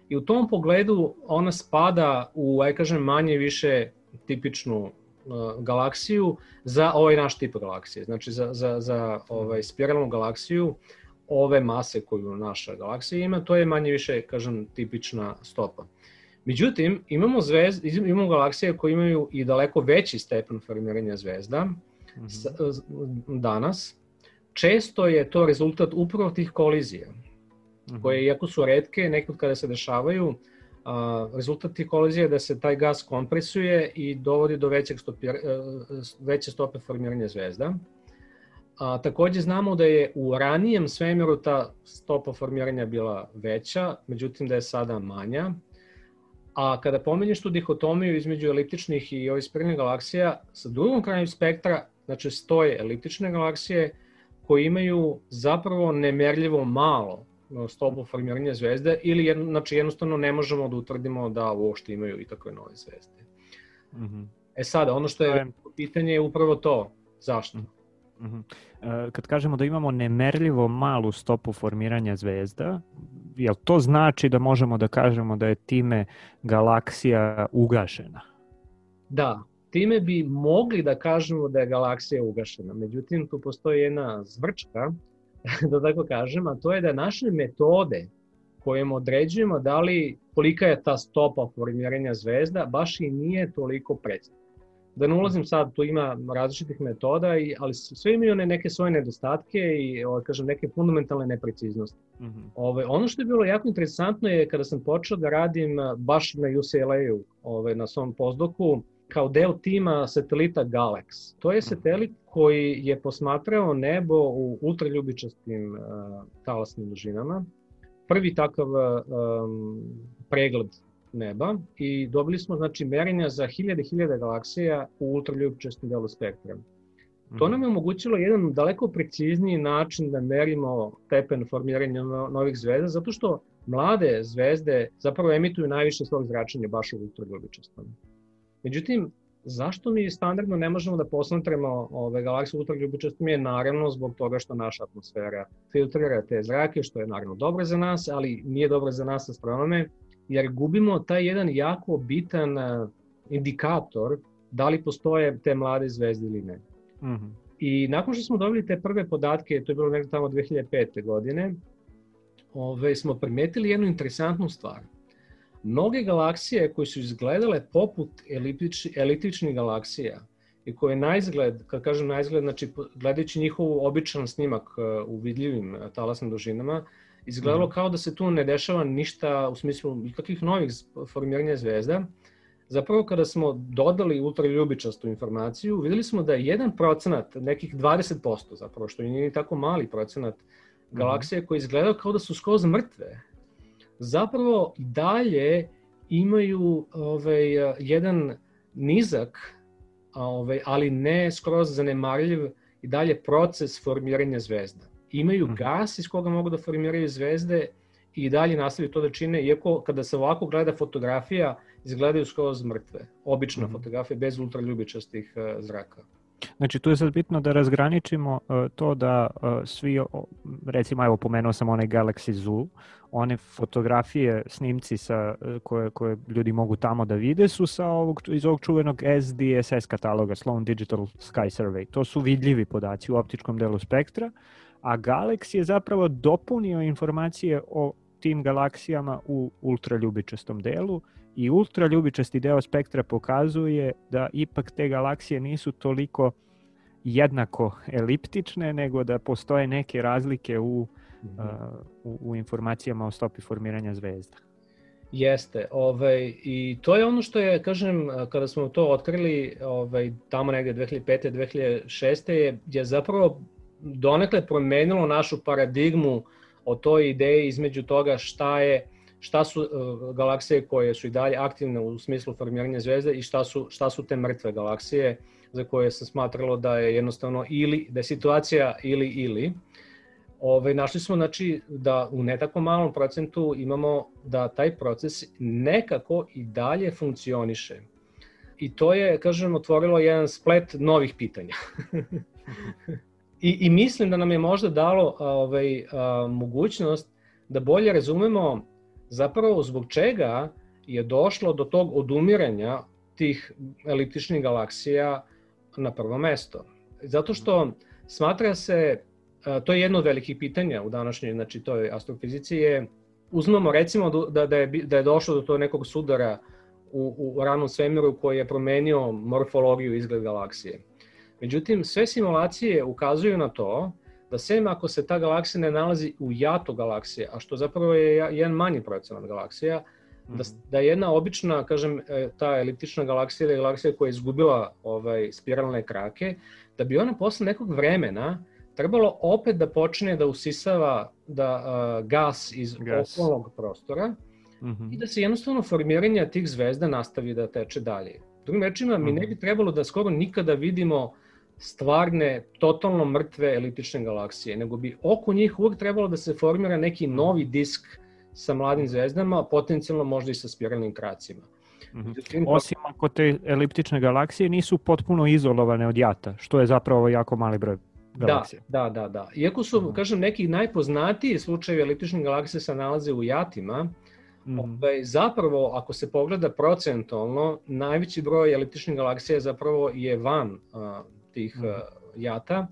i u tom pogledu ona spada u, aj kažem, manje više tipičnu uh, galaksiju za ovaj naš tip galaksije. Znači za, za, za ovaj, spiralnu galaksiju ove mase koju naša galaksija ima, to je manje više, kažem, tipična stopa. Međutim, imamo, zvezd, imamo galaksije koje imaju i daleko veći stepen formiranja zvezda mm -hmm. danas. Često je to rezultat upravo tih kolizija, -hmm. koje iako su redke, nekad kada se dešavaju, a, rezultat tih kolizija je da se taj gas kompresuje i dovodi do većeg stopi, e, veće stope formiranja zvezda. A, takođe znamo da je u ranijem svemiru ta stopa formiranja bila veća, međutim da je sada manja. A kada pomenješ tu dihotomiju između eliptičnih i ovih spiralnih galaksija, sa drugom krajem spektra, znači stoje eliptične galaksije koje imaju zapravo nemerljivo malo stopu formiranja zvezde ili jedno, znači jednostavno ne možemo da utvrdimo da uopšte imaju i takve nove zvezde. Mm -hmm. E sada, ono što je pitanje je upravo to. Zašto? Mm -hmm. E, kad kažemo da imamo nemerljivo malu stopu formiranja zvezda, jel to znači da možemo da kažemo da je time galaksija ugašena? Da, time bi mogli da kažemo da je galaksija ugašena. Međutim, tu postoji jedna zvrčka, [LAUGHS] da tako kažem, a to je da naše metode kojim određujemo da li kolika je ta stopa formiranja zvezda, baš i nije toliko precizna da ne ulazim sad, tu ima različitih metoda, i, ali sve imaju one neke svoje nedostatke i ovaj, kažem, neke fundamentalne nepreciznosti. Mm -hmm. Ove, ono što je bilo jako interesantno je kada sam počeo da radim baš na UCLA-u, na svom pozdoku, kao deo tima satelita Galax. To je mhm. satelit koji je posmatrao nebo u ultraljubičastim uh, talasnim dužinama. Prvi takav um, pregled neba i dobili smo znači merenja za hiljade hiljade galaksija u ultraljubčestom delu spektra. To nam je mhm. omogućilo jedan daleko precizniji način da merimo stepen formiranja novih zvezda, zato što mlade zvezde zapravo emituju najviše svog zračenja baš u ultraljubičastom. Međutim, zašto mi standardno ne možemo da posmatramo ove galaksije ultraljubičastom je naravno zbog toga što naša atmosfera filtrira te zrake, što je naravno dobro za nas, ali nije dobro za nas astronome, jer gubimo taj jedan jako bitan indikator da li postoje te mlade zvezde ili ne. Mm -hmm. I nakon što smo dobili te prve podatke, to je bilo nekde tamo 2005. godine, ove, smo primetili jednu interesantnu stvar. Mnoge galaksije koje su izgledale poput eliptič, eliptičnih galaksija i koje na izgled, kad kažem na izgled, znači gledajući njihov običan snimak uh, u vidljivim uh, talasnim dužinama, izgledalo mm. kao da se tu ne dešava ništa u smislu nikakvih novih formiranja zvezda. Zapravo kada smo dodali ultraljubičastu informaciju, videli smo da je jedan procenat, nekih 20% zapravo, što nije tako mali procenat galaksije koje izgledaju kao da su skroz mrtve, zapravo dalje imaju ovaj, jedan nizak, ovaj, ali ne skroz zanemarljiv i dalje proces formiranja zvezda. Imaju mhm. gas iz koga mogu da formiraju zvezde i dalje nastavljaju to da čine, iako kada se ovako gleda fotografija, izgledaju skroz mrtve. Obična mm -hmm. fotografija bez ultraljubičastih uh, zraka. Znači tu je sad bitno da razgraničimo uh, to da uh, svi, recimo evo pomenuo sam onaj Galaxy Zoo, one fotografije, snimci sa, uh, koje, koje ljudi mogu tamo da vide su sa ovog, iz ovog čuvenog SDSS kataloga, Sloan Digital Sky Survey. To su vidljivi podaci u optičkom delu spektra, a Galaxy je zapravo dopunio informacije o tim galaksijama u ultraljubičastom delu i ultraljubičasti deo spektra pokazuje da ipak te galaksije nisu toliko jednako eliptične, nego da postoje neke razlike u, mm -hmm. uh, u, u informacijama o stopi formiranja zvezda. Jeste, ovaj, i to je ono što je, kažem, kada smo to otkrili ovaj, tamo negde 2005. 2006. je, je zapravo donekle promenilo našu paradigmu o toj ideji između toga šta je šta su uh, galaksije koje su i dalje aktivne u smislu formiranja zvezde i šta su, šta su te mrtve galaksije za koje se smatralo da je jednostavno ili, da je situacija ili ili. Ove, našli smo znači, da u netako malom procentu imamo da taj proces nekako i dalje funkcioniše. I to je, kažem, otvorilo jedan splet novih pitanja. [LAUGHS] I, I mislim da nam je možda dalo ovaj, a, mogućnost da bolje razumemo zapravo zbog čega je došlo do tog odumiranja tih eliptičnih galaksija na prvo mesto. Zato što smatra se, to je jedno od velikih pitanja u današnjoj, znači toj astrofizici je, uzmemo recimo da, da, je, da je došlo do to nekog sudara u, u ranom svemiru koji je promenio morfologiju izgled galaksije. Međutim, sve simulacije ukazuju na to da sem ako se ta galaksija ne nalazi u jatu galaksije, a što zapravo je jedan manji procenat galaksija, da, mhm. da jedna obična, kažem, e, ta eliptična galaksija ili galaksija koja je izgubila ovaj, spiralne krake, da bi ona posle nekog vremena trebalo opet da počne da usisava da, uh, gas iz gas. okolnog prostora mm -hmm. i da se jednostavno formiranje tih zvezda nastavi da teče dalje. Drugim rečima, mm -hmm. mi ne mhm. bi trebalo da skoro nikada vidimo stvarne, totalno mrtve eliptične galaksije, nego bi oko njih uvek trebalo da se formira neki novi disk sa mladim zvezdama, potencijalno možda i sa spiralnim kracima. Mm -hmm. Osim ako te eliptične galaksije nisu potpuno izolovane od jata, što je zapravo jako mali broj da, galaksija. Da, da, da. da. Iako su, mm -hmm. kažem, neki najpoznatiji slučajevi eliptične galaksije se nalaze u jatima, Mm. Ovaj, zapravo, ako se pogleda procentualno, najveći broj eliptičnih galaksija zapravo je van uh, tih mm. jata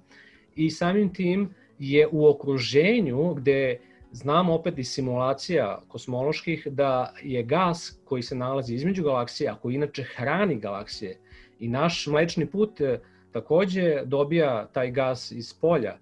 i samim tim je u okruženju gde znamo opet iz simulacija kosmoloških da je gas koji se nalazi između galaksija, koji inače hrani galaksije i naš mlečni put e, takođe dobija taj gas iz polja.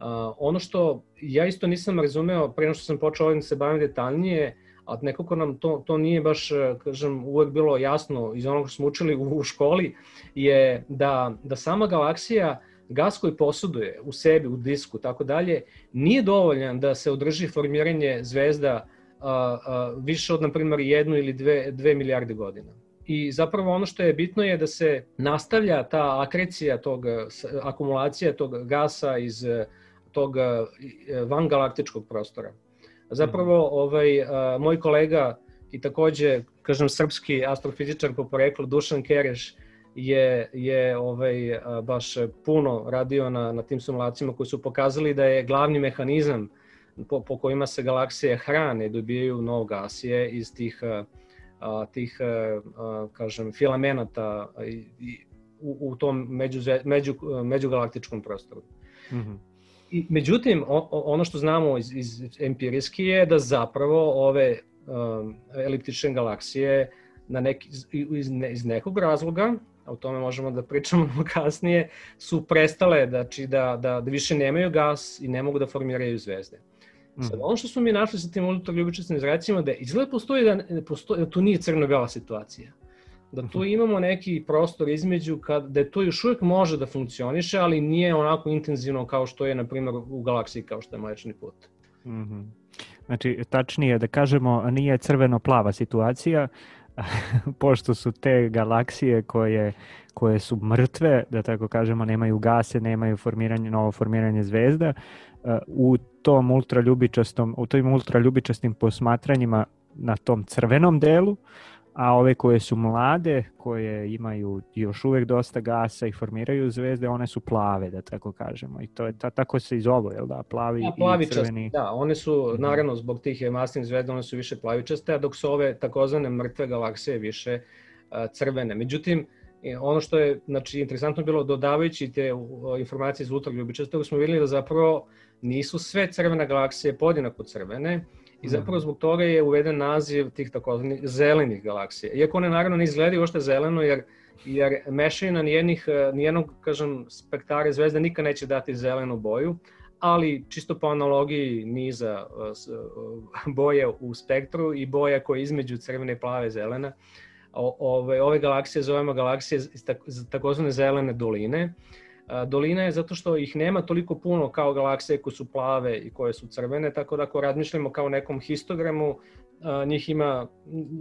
Uh, ono što ja isto nisam razumeo pre nego što sam počeo ovim da se bavim detaljnije, a nekako nam to, to nije baš, e, kažem, uvek bilo jasno iz onog što smo učili u, u školi, je da, da sama galaksija, gas koji posuduje u sebi, u disku, tako dalje, nije dovoljan da se održi formiranje zvezda a, a, više od, na primjer, jednu ili dve, dve milijarde godina. I zapravo ono što je bitno je da se nastavlja ta akrecija tog, akumulacija tog gasa iz tog vangalaktičkog prostora. Zapravo, ovaj, a, moj kolega i takođe, kažem, srpski astrofizičar po poreklu, Dušan Kereš, je, je ovaj, a, baš puno radio na, na tim simulacijama koji su pokazali da je glavni mehanizam po, po kojima se galaksije hrane, dobijaju novo gasije iz tih a, tih, a, kažem, filamenata i, i, u, u tom među, među, međugalaktičkom prostoru. Mm -hmm. I, međutim, ono što znamo iz, iz empirijski je da zapravo ove um, eliptične galaksije na neki, iz, ne, iz nekog razloga, a o tome možemo da pričamo [LAUGHS] kasnije, su prestale znači, da, da, da više nemaju gas i ne mogu da formiraju zvezde. Mm. Sad, ono što smo mi našli sa tim ultraljubičastim zracima, da izgleda postoji da, postoji, da tu nije crno-bela situacija da tu imamo neki prostor između kad, da to još uvijek može da funkcioniše, ali nije onako intenzivno kao što je, na primjer, u galaksiji kao što je Mlečni put. Mm -hmm. Znači, tačnije da kažemo, nije crveno-plava situacija, [LAUGHS] pošto su te galaksije koje, koje su mrtve, da tako kažemo, nemaju gase, nemaju formiranje, novo formiranje zvezda, u tom ultraljubičastom, u tim ultraljubičastim posmatranjima na tom crvenom delu, a ove koje su mlade, koje imaju još uvek dosta gasa i formiraju zvezde, one su plave, da tako kažemo. I to je ta, tako se i zove, jel da? Plavi, ja, plavi i crveni. Da, one su, mhm. naravno, zbog tih masnih zvezda, one su više plavičaste, a dok su ove takozvane mrtve galaksije više uh, crvene. Međutim, ono što je znači, interesantno bilo dodavajući te informacije iz ultraljubičastog, smo videli da zapravo nisu sve crvene galaksije podjednako crvene, I zapravo mhm. zbog toga je uveden naziv tih takozvanih zelenih galaksija. Iako one naravno ne izgledaju ošte zeleno, jer, jer mešina nijednih, nijednog, kažem, spektare zvezde nikad neće dati zelenu boju, ali čisto po analogiji niza boje u spektru i boja koje između crvene, plave i zelena, ove, ove galaksije zovemo galaksije iz takozvane zelene doline, Dolina je zato što ih nema toliko puno kao galaksije koje su plave i koje su crvene, tako da ako razmišljamo kao nekom histogramu, njih ima,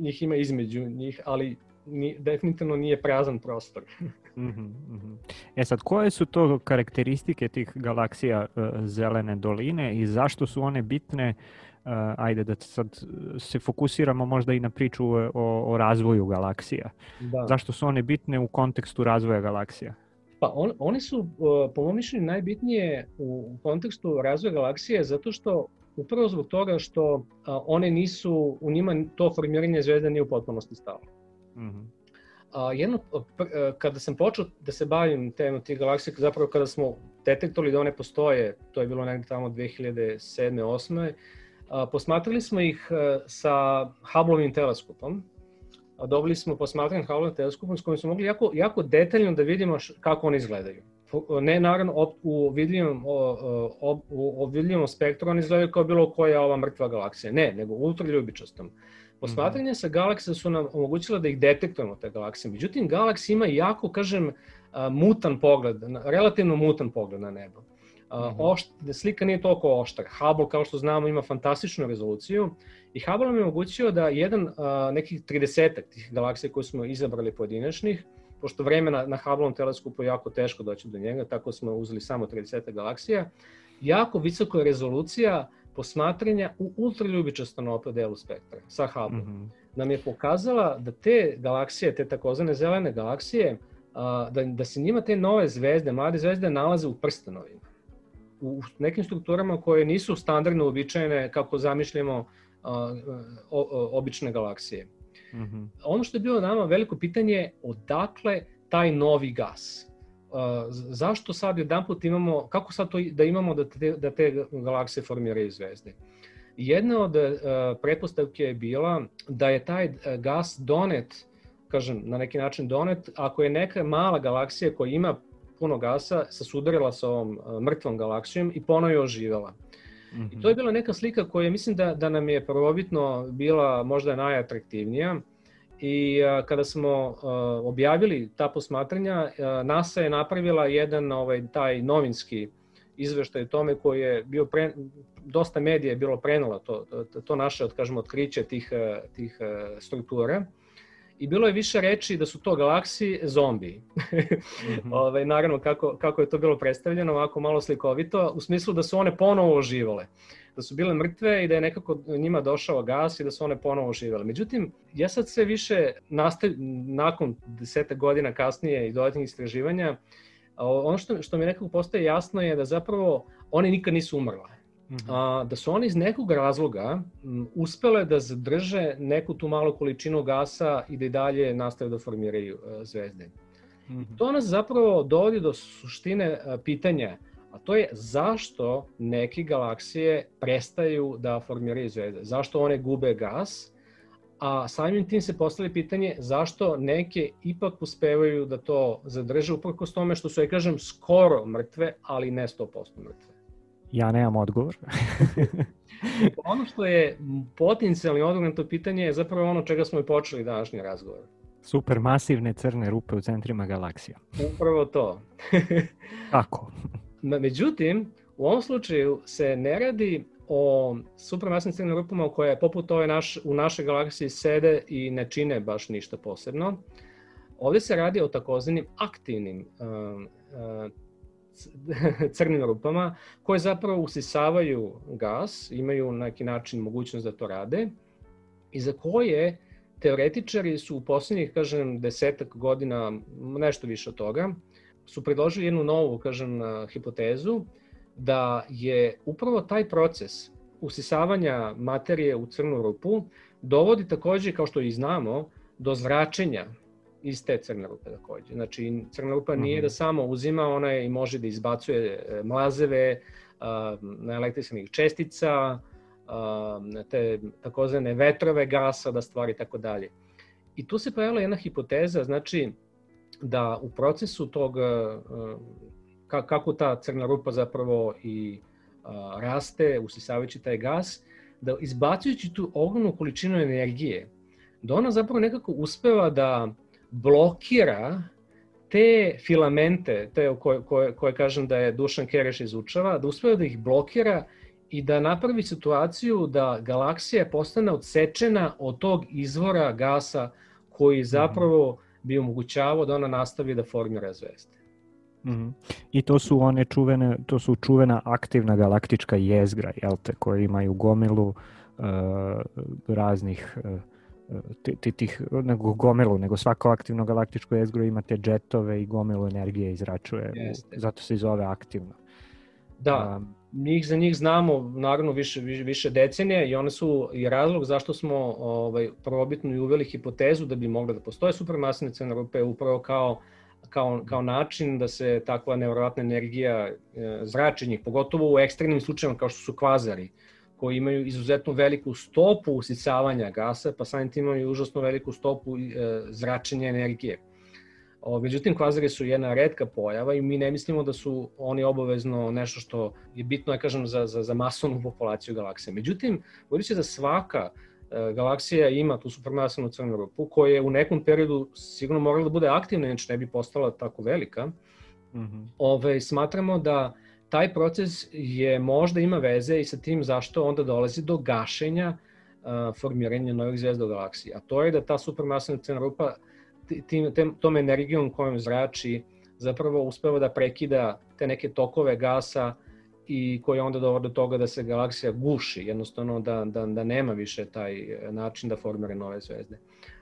njih ima između njih, ali ni, definitivno nije prazan prostor. [LAUGHS] mm -hmm. E sad, koje su to karakteristike tih galaksija uh, zelene doline i zašto su one bitne Uh, ajde da sad se fokusiramo možda i na priču o, o razvoju galaksija. Da. Zašto su one bitne u kontekstu razvoja galaksija? Pa on, one su, po mom mišljenju, najbitnije u kontekstu razvoja galaksije zato što upravo zbog toga što a, one nisu, u njima to formiranje zvezda nije u potpunosti stalo. Mm -hmm. A, jedno, kada sam počeo da se bavim temom tih galaksija, zapravo kada smo detektovali da one postoje, to je bilo negde tamo 2007. 2008. A, posmatrali smo ih sa Hubbleovim teleskopom, dobili smo posmatran Hubble teleskopom s kojim smo mogli jako, jako detaljno da vidimo š, kako oni izgledaju. Ne naravno op, u vidljivom, o, u, u vidljivom spektru oni izgledaju kao bilo koja ova mrtva galaksija. Ne, nego ultraljubičastom. Posmatranje mm -hmm. sa galaksija su nam omogućila da ih detektujemo, te galaksije. Međutim, galaksija ima jako, kažem, mutan pogled, relativno mutan pogled na nebo. Uh, ošt, slika nije toliko oštra. Hubble, kao što znamo, ima fantastičnu rezoluciju i Hubble nam je omogućio da jedan, uh, nekih 30 tih galaksija koje smo izabrali pojedinačnih, pošto vreme na, na Hubble teleskopu je jako teško doći do njega, tako smo uzeli samo 30 galaksija, jako visoka rezolucija posmatranja u ultraljubičastom delu spektra sa Hubble. Mm -hmm. Nam je pokazala da te galaksije, te takozvane zelene galaksije, uh, da, da se njima te nove zvezde, mlade zvezde nalaze u prstenovima u nekim strukturama koje nisu standardno uobičajene kako zamišljamo obične galaksije. Mm -hmm. Ono što je bilo nama veliko pitanje je odakle taj novi gas. Zašto sad jedan put imamo, kako sad to da imamo da te, da te galaksije formiraju zvezde? Jedna od pretpostavke je bila da je taj gas donet, kažem, na neki način donet, ako je neka mala galaksija koja ima puno gasa, se sudarila sa ovom uh, mrtvom galaksijom i ponovo je oživela. Mm -hmm. I to je bila neka slika koja mislim da, da nam je prvobitno bila možda najatraktivnija. I a, uh, kada smo a, uh, objavili ta posmatranja, a, NASA je napravila jedan ovaj taj novinski izveštaj o tome koji je bio pre, dosta medija je bilo prenalo to, to, to naše, od, kažemo, otkriće tih, tih struktura i bilo je više reči da su to galaksije zombiji. mm -hmm. [LAUGHS] Ove, ovaj, naravno, kako, kako je to bilo predstavljeno, ovako malo slikovito, u smislu da su one ponovo oživale. Da su bile mrtve i da je nekako njima došao gas i da su one ponovo oživale. Međutim, ja sad sve više, nastav, nakon deseta godina kasnije i dodatnih istraživanja, ono što, što mi nekako postaje jasno je da zapravo one nikad nisu umrle. Mhm. a, da su oni iz nekog razloga m, uspele da zadrže neku tu malu količinu gasa i da i dalje nastave da formiraju a, zvezde. Mm -hmm. To nas zapravo dovodi do suštine a, pitanja, a to je zašto neke galaksije prestaju da formiraju zvezde, zašto one gube gas, a samim tim se postavlja pitanje zašto neke ipak uspevaju da to zadrže uprkos tome što su, ja kažem, skoro mrtve, ali ne 100% mrtve. Ja nemam odgovor. [LAUGHS] ono što je potencijalni odgovor na to pitanje je zapravo ono čega smo i počeli današnji razgovor. Supermasivne crne rupe u centrima galaksija. Upravo to. [LAUGHS] Kako? Međutim, u ovom slučaju se ne radi o supermasivnim crnim rupama koje poput ove naš, u našoj galaksiji sede i ne čine baš ništa posebno. Ovde se radi o takozvanim aktivnim uh, uh, [LAUGHS] crnim rupama koje zapravo usisavaju gas, imaju na neki način mogućnost da to rade i za koje teoretičari su u poslednjih, kažem, desetak godina, nešto više od toga, su predložili jednu novu, kažem, hipotezu da je upravo taj proces usisavanja materije u crnu rupu dovodi takođe, kao što i znamo, do zračenja iz te crne rupe takođe. Znači, crna rupa nije mm -hmm. da samo uzima, ona je i može da izbacuje e, mlazeve na električnih čestica, te takozvane vetrove gasa da stvari tako dalje. I tu se pojavila jedna hipoteza, znači da u procesu tog, kako ta crna rupa zapravo i raste, usisavajući taj gas, da izbacujući tu ogromnu količinu energije, da ona zapravo nekako uspeva da blokira te filamente, te koje, koje, koje kažem da je Dušan Kereš izučava, da uspeva da ih blokira i da napravi situaciju da galaksija postane odsečena od tog izvora gasa koji zapravo bi omogućavao da ona nastavi da formira zvezde. Mm -hmm. I to su one čuvene, to su čuvena aktivna galaktička jezgra, jel te, koje imaju gomilu uh, raznih uh, ti, tih, nego gomilu, nego svako aktivno galaktičko jezgro ima te džetove i gomilu energije izračuje, Jeste. zato se i zove aktivno. Da, um, njih za njih znamo naravno više, više, više decenije i one su i razlog zašto smo ovaj, prvobitno i uveli hipotezu da bi mogla da postoje supermasne crne rupe upravo kao kao, kao način da se takva nevrovatna energija e, zrači njih, pogotovo u ekstremnim slučajima kao što su kvazari, koji imaju izuzetno veliku stopu usisavanja gasa, pa samim tim imaju užasno veliku stopu e, zračenja energije. O, međutim, kvazari su jedna redka pojava i mi ne mislimo da su oni obavezno nešto što je bitno, ja kažem, za, za, za masovnu populaciju galaksije. Međutim, budući da svaka e, galaksija ima tu supermasivnu crnu rupu, koja je u nekom periodu sigurno morala da bude aktivna, inače ne bi postala tako velika, mm -hmm. ove, smatramo da taj proces je možda ima veze i sa tim zašto onda dolazi do gašenja uh, formiranja novih zvezda u galaksiji. A to je da ta supermasivna crna rupa tim, tem, tom energijom kojom zrači zapravo uspeva da prekida te neke tokove gasa i koji onda dovode do toga da se galaksija guši, jednostavno da, da, da nema više taj način da formira nove zvezde.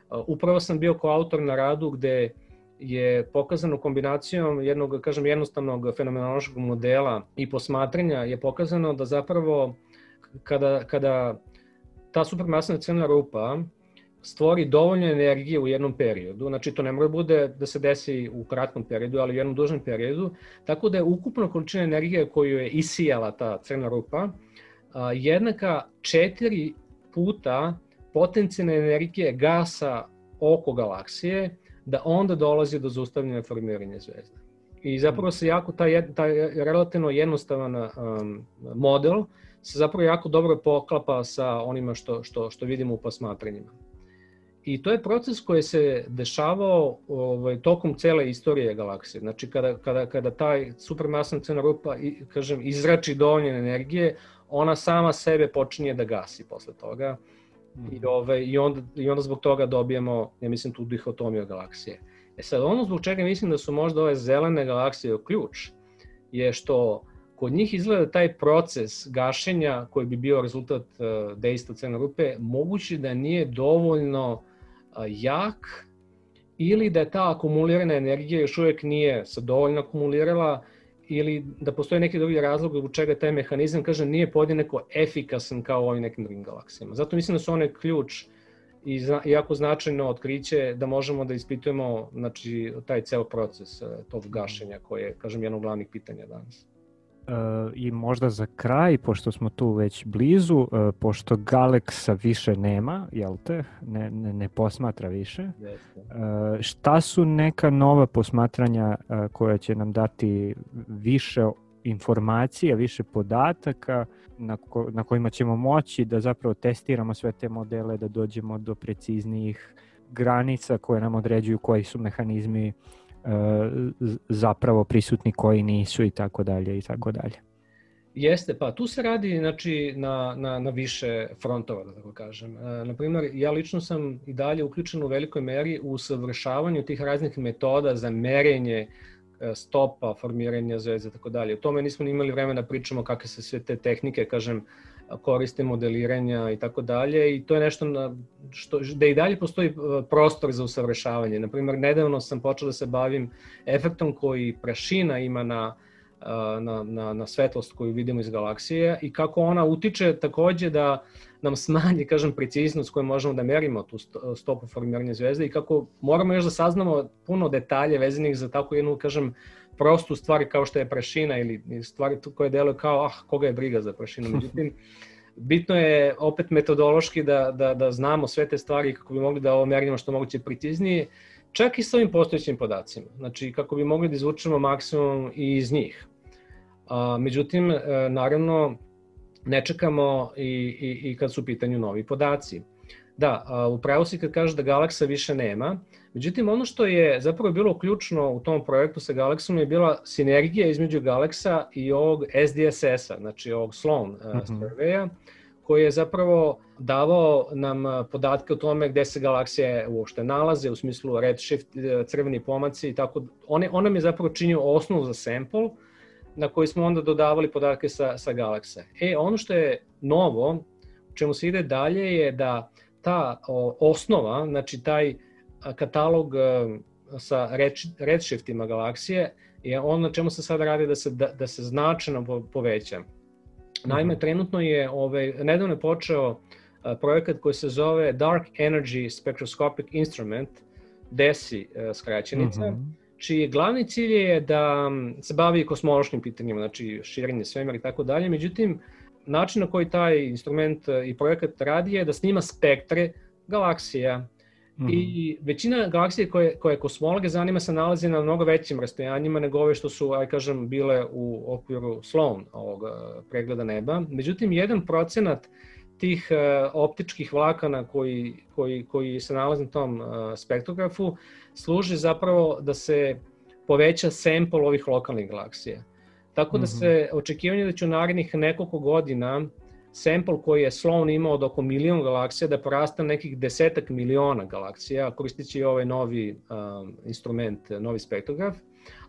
Uh, upravo sam bio kao autor na radu gde uh, je pokazano kombinacijom jednog, kažem, jednostavnog fenomenološkog modela i posmatranja je pokazano da zapravo kada, kada ta supermasna crna rupa stvori dovoljno energije u jednom periodu, znači to ne mora bude da se desi u kratkom periodu, ali u jednom dužnom periodu, tako da je ukupna količina energije koju je isijala ta crna rupa jednaka četiri puta potencijalne energije gasa oko galaksije, da onda dolazi do zaustavljanja formiranja zvezda. I zapravo se jako taj, taj relativno jednostavan um, model se zapravo jako dobro poklapa sa onima što, što, što vidimo u posmatranjima. I to je proces koji se dešavao ovaj, tokom cele istorije galaksije. Znači, kada, kada, kada taj supermasna crna rupa kažem, izrači dovoljne energije, ona sama sebe počinje da gasi posle toga. I, ove, i, onda, I onda zbog toga dobijemo, ja mislim, tu dihotomiju galaksije. E sad, ono zbog čega mislim da su možda ove zelene galaksije ključ, je što kod njih izgleda taj proces gašenja koji bi bio rezultat uh, dejstva crne rupe, moguće da nije dovoljno uh, jak ili da ta akumulirana energija još uvek nije se dovoljno akumulirala ili da postoji neki drugi razlog u čega taj mehanizam, kažem, nije podjednako efikasan kao u ovim nekim drugim galaksijama. Zato mislim da su one ključ i zna, jako značajno otkriće da možemo da ispitujemo znači, taj ceo proces uh, tog gašenja koje je, kažem, jedno od glavnih pitanja danas. Uh, I možda za kraj, pošto smo tu već blizu, uh, pošto Galexa više nema, jel te, ne, ne, ne posmatra više, uh, šta su neka nova posmatranja koja će nam dati više informacija, više podataka na, ko, na kojima ćemo moći da zapravo testiramo sve te modele, da dođemo do preciznijih granica koje nam određuju koji su mehanizmi zapravo prisutni koji nisu i tako dalje i tako dalje. Jeste, pa tu se radi znači, na, na, na više frontova, da tako kažem. E, naprimer, ja lično sam i dalje uključen u velikoj meri u savršavanju tih raznih metoda za merenje e, stopa, formiranja zvezda i tako dalje. O tome nismo imali vremena da pričamo kakve se sve te tehnike, kažem, koriste modeliranja i tako dalje i to je nešto na, što, da i dalje postoji e, prostor za usavršavanje. Naprimer, nedavno sam počeo da se bavim efektom koji prašina ima na, e, na, na, na svetlost koju vidimo iz galaksije i kako ona utiče takođe da nam smanji, [LAUGHS] kažem, preciznost koju možemo da merimo tu stopu formiranja zvezde i kako moramo još da saznamo puno detalje vezanih za tako jednu, kažem, prostu stvari kao što je prašina ili stvari koje deluju kao ah, koga je briga za prašinu. Međutim, bitno je opet metodološki da, da, da znamo sve te stvari kako bi mogli da ovo merimo što moguće preciznije, čak i sa ovim postojećim podacima. Znači, kako bi mogli da izvučemo maksimum i iz njih. A, međutim, e, naravno, ne čekamo i, i, i kad su u pitanju novi podaci. Da, upravo si kad kažeš da Galaksa više nema, međutim ono što je zapravo bilo ključno u tom projektu sa Galaksom je bila sinergija između Galaksa i ovog SDSS-a, znači ovog Sloan mm -hmm. surveya, koji je zapravo davao nam podatke o tome gde se galaksije uopšte nalaze, u smislu redshift, e, crveni pomaci i tako. On, on nam je zapravo činio osnovu za sample, na koji smo onda dodavali podatke sa, sa galaksa. E, ono što je novo, u čemu se ide dalje je da ta osnova, znači taj katalog sa redshiftima galaksije je ono na čemu se sada radi da se, da, da se značajno poveća. Naime, mhm. trenutno je, ovaj, nedavno je počeo projekat koji se zove Dark Energy Spectroscopic Instrument, DESI skraćenica, uh mhm. -huh. čiji glavni cilj je da se bavi kosmološkim pitanjima, znači širenje svemira i tako dalje, međutim, način na koji taj instrument i projekat radi je da snima spektre galaksija. Mm -hmm. I većina galaksije koje, koje kosmologe zanima se nalazi na mnogo većim rastojanjima nego ove što su, aj kažem, bile u okviru Sloan ovog e, pregleda neba. Međutim, jedan procenat tih uh, optičkih vlakana koji, koji, koji se nalaze na tom uh, spektrografu služi zapravo da se poveća sample ovih lokalnih galaksija. Tako da mhm. se očekivanje da će u narednih nekoliko godina sample koji je Sloan imao od oko milion galaksija da porasta nekih desetak miliona galaksija koristeći ovaj novi um, instrument, novi spektrograf.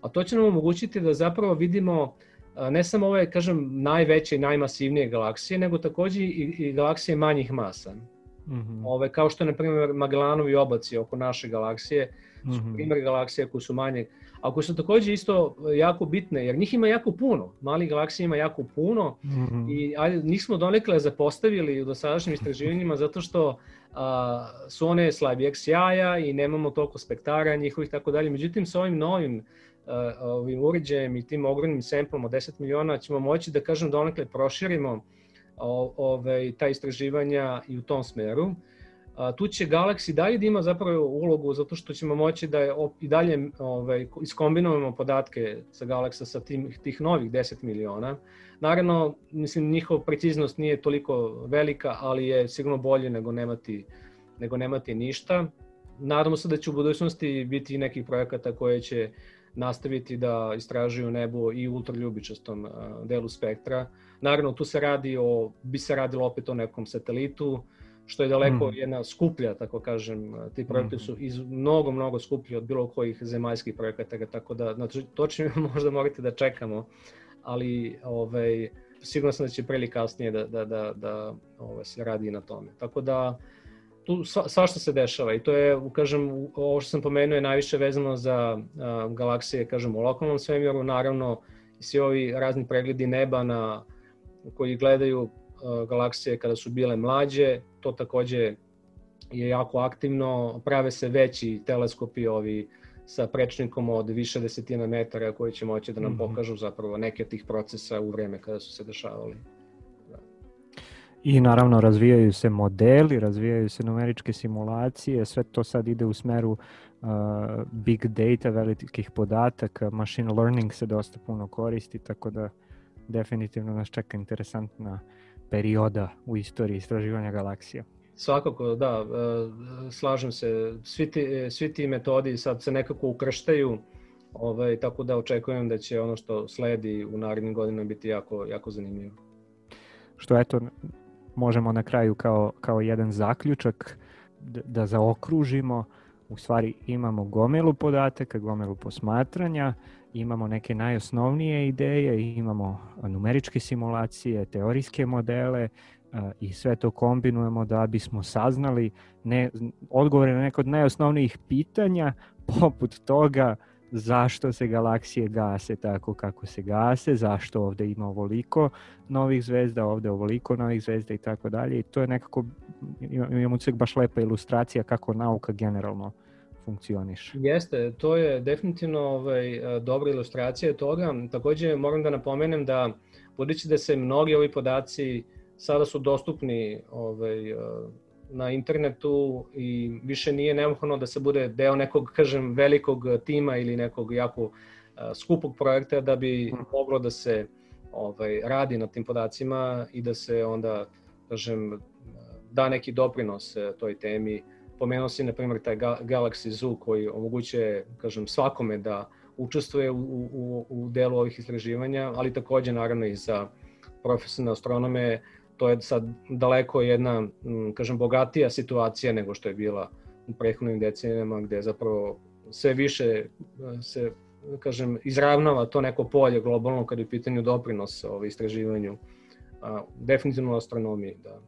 A to će nam omogućiti da zapravo vidimo uh, ne samo ove, kažem, najveće i najmasivnije galaksije, nego takođe i, i galaksije manjih masa. Mm -hmm. Ove, kao što je, na primjer, Magellanovi obaci oko naše galaksije, mm -hmm. su primjer galaksije koje su manje a koje su takođe isto jako bitne, jer njih ima jako puno, mali galaksija ima jako puno mm -hmm. i ajde, njih smo donekle zapostavili u dosadašnjim istraživanjima zato što a, su one slabijeg sjaja i nemamo toliko spektara njihovih tako dalje. Međutim, sa ovim novim a, ovim uređajem i tim ogromnim samplom od 10 miliona ćemo moći da kažem donekle proširimo o, ove, ta istraživanja i u tom smeru. A, tu će Galaxy dalje da ima zapravo ulogu zato što ćemo moći da je op, i dalje ovaj, iskombinujemo podatke sa Galaxa sa tim, tih novih 10 miliona. Naravno, mislim, njihova preciznost nije toliko velika, ali je sigurno bolje nego nemati, nego nemati ništa. Nadamo se da će u budućnosti biti nekih projekata koje će nastaviti da istražuju nebo i ultraljubičastom delu spektra. Naravno, tu se radi o, bi se radilo opet o nekom satelitu, što je daleko mm. jedna skuplja, tako kažem, ti projekti mm. su iz, mnogo, mnogo skuplji od bilo kojih zemaljskih projekata, tako da znači, to će [LAUGHS] možda morate da čekamo, ali ovaj, sigurno sam da će prili kasnije da, da, da, da ovaj, se radi na tome. Tako da, tu sva, svašta se dešava i to je, kažem, ovo što sam pomenuo je najviše vezano za a, galaksije, kažem, u lokalnom svemiru, naravno svi ovi razni pregledi neba na, koji gledaju galaksije kada su bile mlađe, to takođe je jako aktivno, prave se veći teleskopi ovi sa prečnikom od više desetina metara koji će moći da nam -hmm. pokažu zapravo neke od tih procesa u vreme kada su se dešavali. I naravno razvijaju se modeli, razvijaju se numeričke simulacije, sve to sad ide u smeru uh, big data, velikih podataka, machine learning se dosta puno koristi, tako da definitivno nas čeka interesantna perioda u istoriji istraživanja galaksija. Svakako, da, uh, slažem se. Svi ti, svi ti metodi sad se nekako ukrštaju, ovaj, tako da očekujem da će ono što sledi u narednim godinama biti jako, jako zanimljivo. Što eto, možemo na kraju kao, kao jedan zaključak da, da zaokružimo, u stvari imamo gomilu podataka, gomilu posmatranja, imamo neke najosnovnije ideje, imamo numeričke simulacije, teorijske modele i sve to kombinujemo da bismo saznali ne, odgovore na neko od najosnovnijih pitanja poput toga zašto se galaksije gase tako kako se gase, zašto ovde ima ovoliko novih zvezda, ovde ovoliko novih zvezda i tako dalje. I to je nekako, imamo se baš lepa ilustracija kako nauka generalno funkcioniše. Jeste, to je definitivno ovaj, dobra ilustracija toga. Takođe moram da napomenem da budući da se mnogi ovi podaci sada su dostupni ovaj, na internetu i više nije neophodno da se bude deo nekog, kažem, velikog tima ili nekog jako skupog projekta da bi mhm. moglo da se ovaj, radi na tim podacima i da se onda, kažem, da neki doprinos e, toj temi. Pomenuo si, na primjer, taj Galaxy Zoo koji omogućuje, kažem, svakome da učestvuje u, u, u delu ovih istraživanja, ali takođe, naravno, i za profesionalne astronome, to je sad daleko jedna, kažem, bogatija situacija nego što je bila u prethodnim decenijama, gde zapravo sve više e, se, kažem, izravnava to neko polje globalno kada je u pitanju doprinos ovaj, istraživanju, a, definitivno astronomiji, da.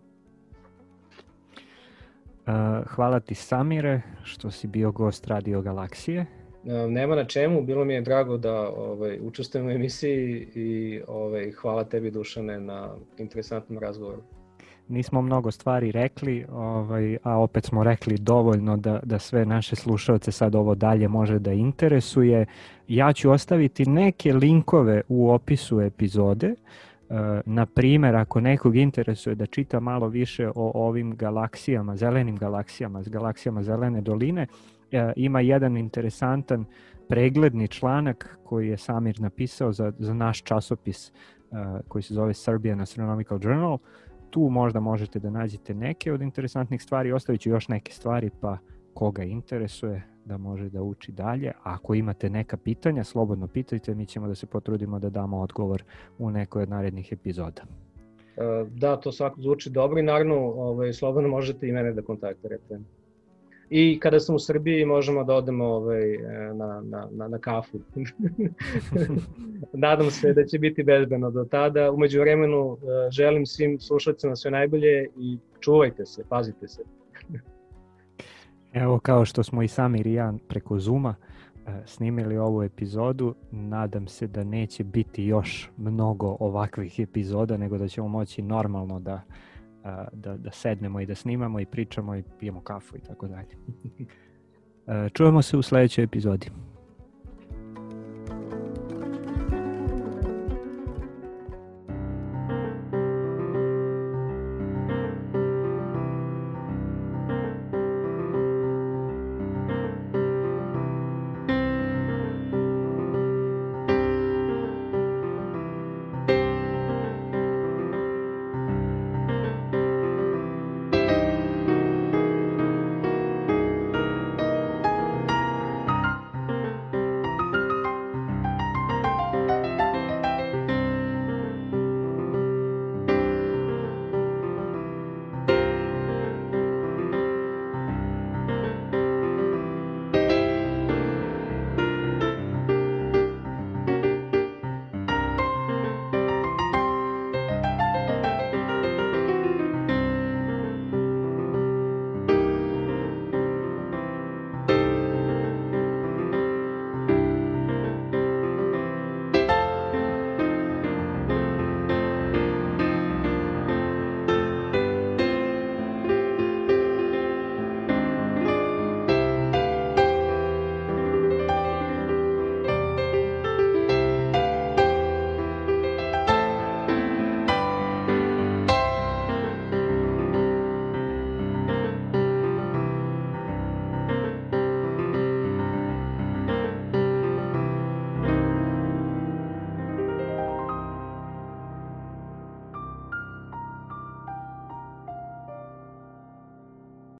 Hvala ti Samire što si bio gost Radio Galaksije. Nema na čemu, bilo mi je drago da ovaj, učestvujem u emisiji i ovaj, hvala tebi Dušane na interesantnom razgovoru. Nismo mnogo stvari rekli, ovaj, a opet smo rekli dovoljno da, da sve naše slušalce sad ovo dalje može da interesuje. Ja ću ostaviti neke linkove u opisu epizode. E, na primer, ako nekog interesuje da čita malo više o ovim galaksijama, zelenim galaksijama, galaksijama zelene doline, E, ima jedan interesantan pregledni članak koji je Samir napisao za, za naš časopis uh, koji se zove Serbian Astronomical Journal. Tu možda možete da nađete neke od interesantnih stvari, ostavit ću još neke stvari pa koga interesuje da može da uči dalje. Ako imate neka pitanja, slobodno pitajte, mi ćemo da se potrudimo da damo odgovor u nekoj od narednih epizoda. E, da, to svako zvuči dobro i naravno ovaj, slobodno možete i mene da kontaktirate. I kada sam u Srbiji možemo da odemo ovaj, na, na, na, na kafu. [LAUGHS] Nadam se da će biti bezbedno do tada. Umeđu vremenu e, želim svim slušalcima sve najbolje i čuvajte se, pazite se. Evo kao što smo i sami Rijan preko Zuma e, snimili ovu epizodu, nadam se da neće biti još mnogo ovakvih epizoda, nego da ćemo moći normalno da da, da sednemo i da snimamo i pričamo i pijemo kafu i tako dalje. [LAUGHS] Čujemo se u sledećoj epizodi.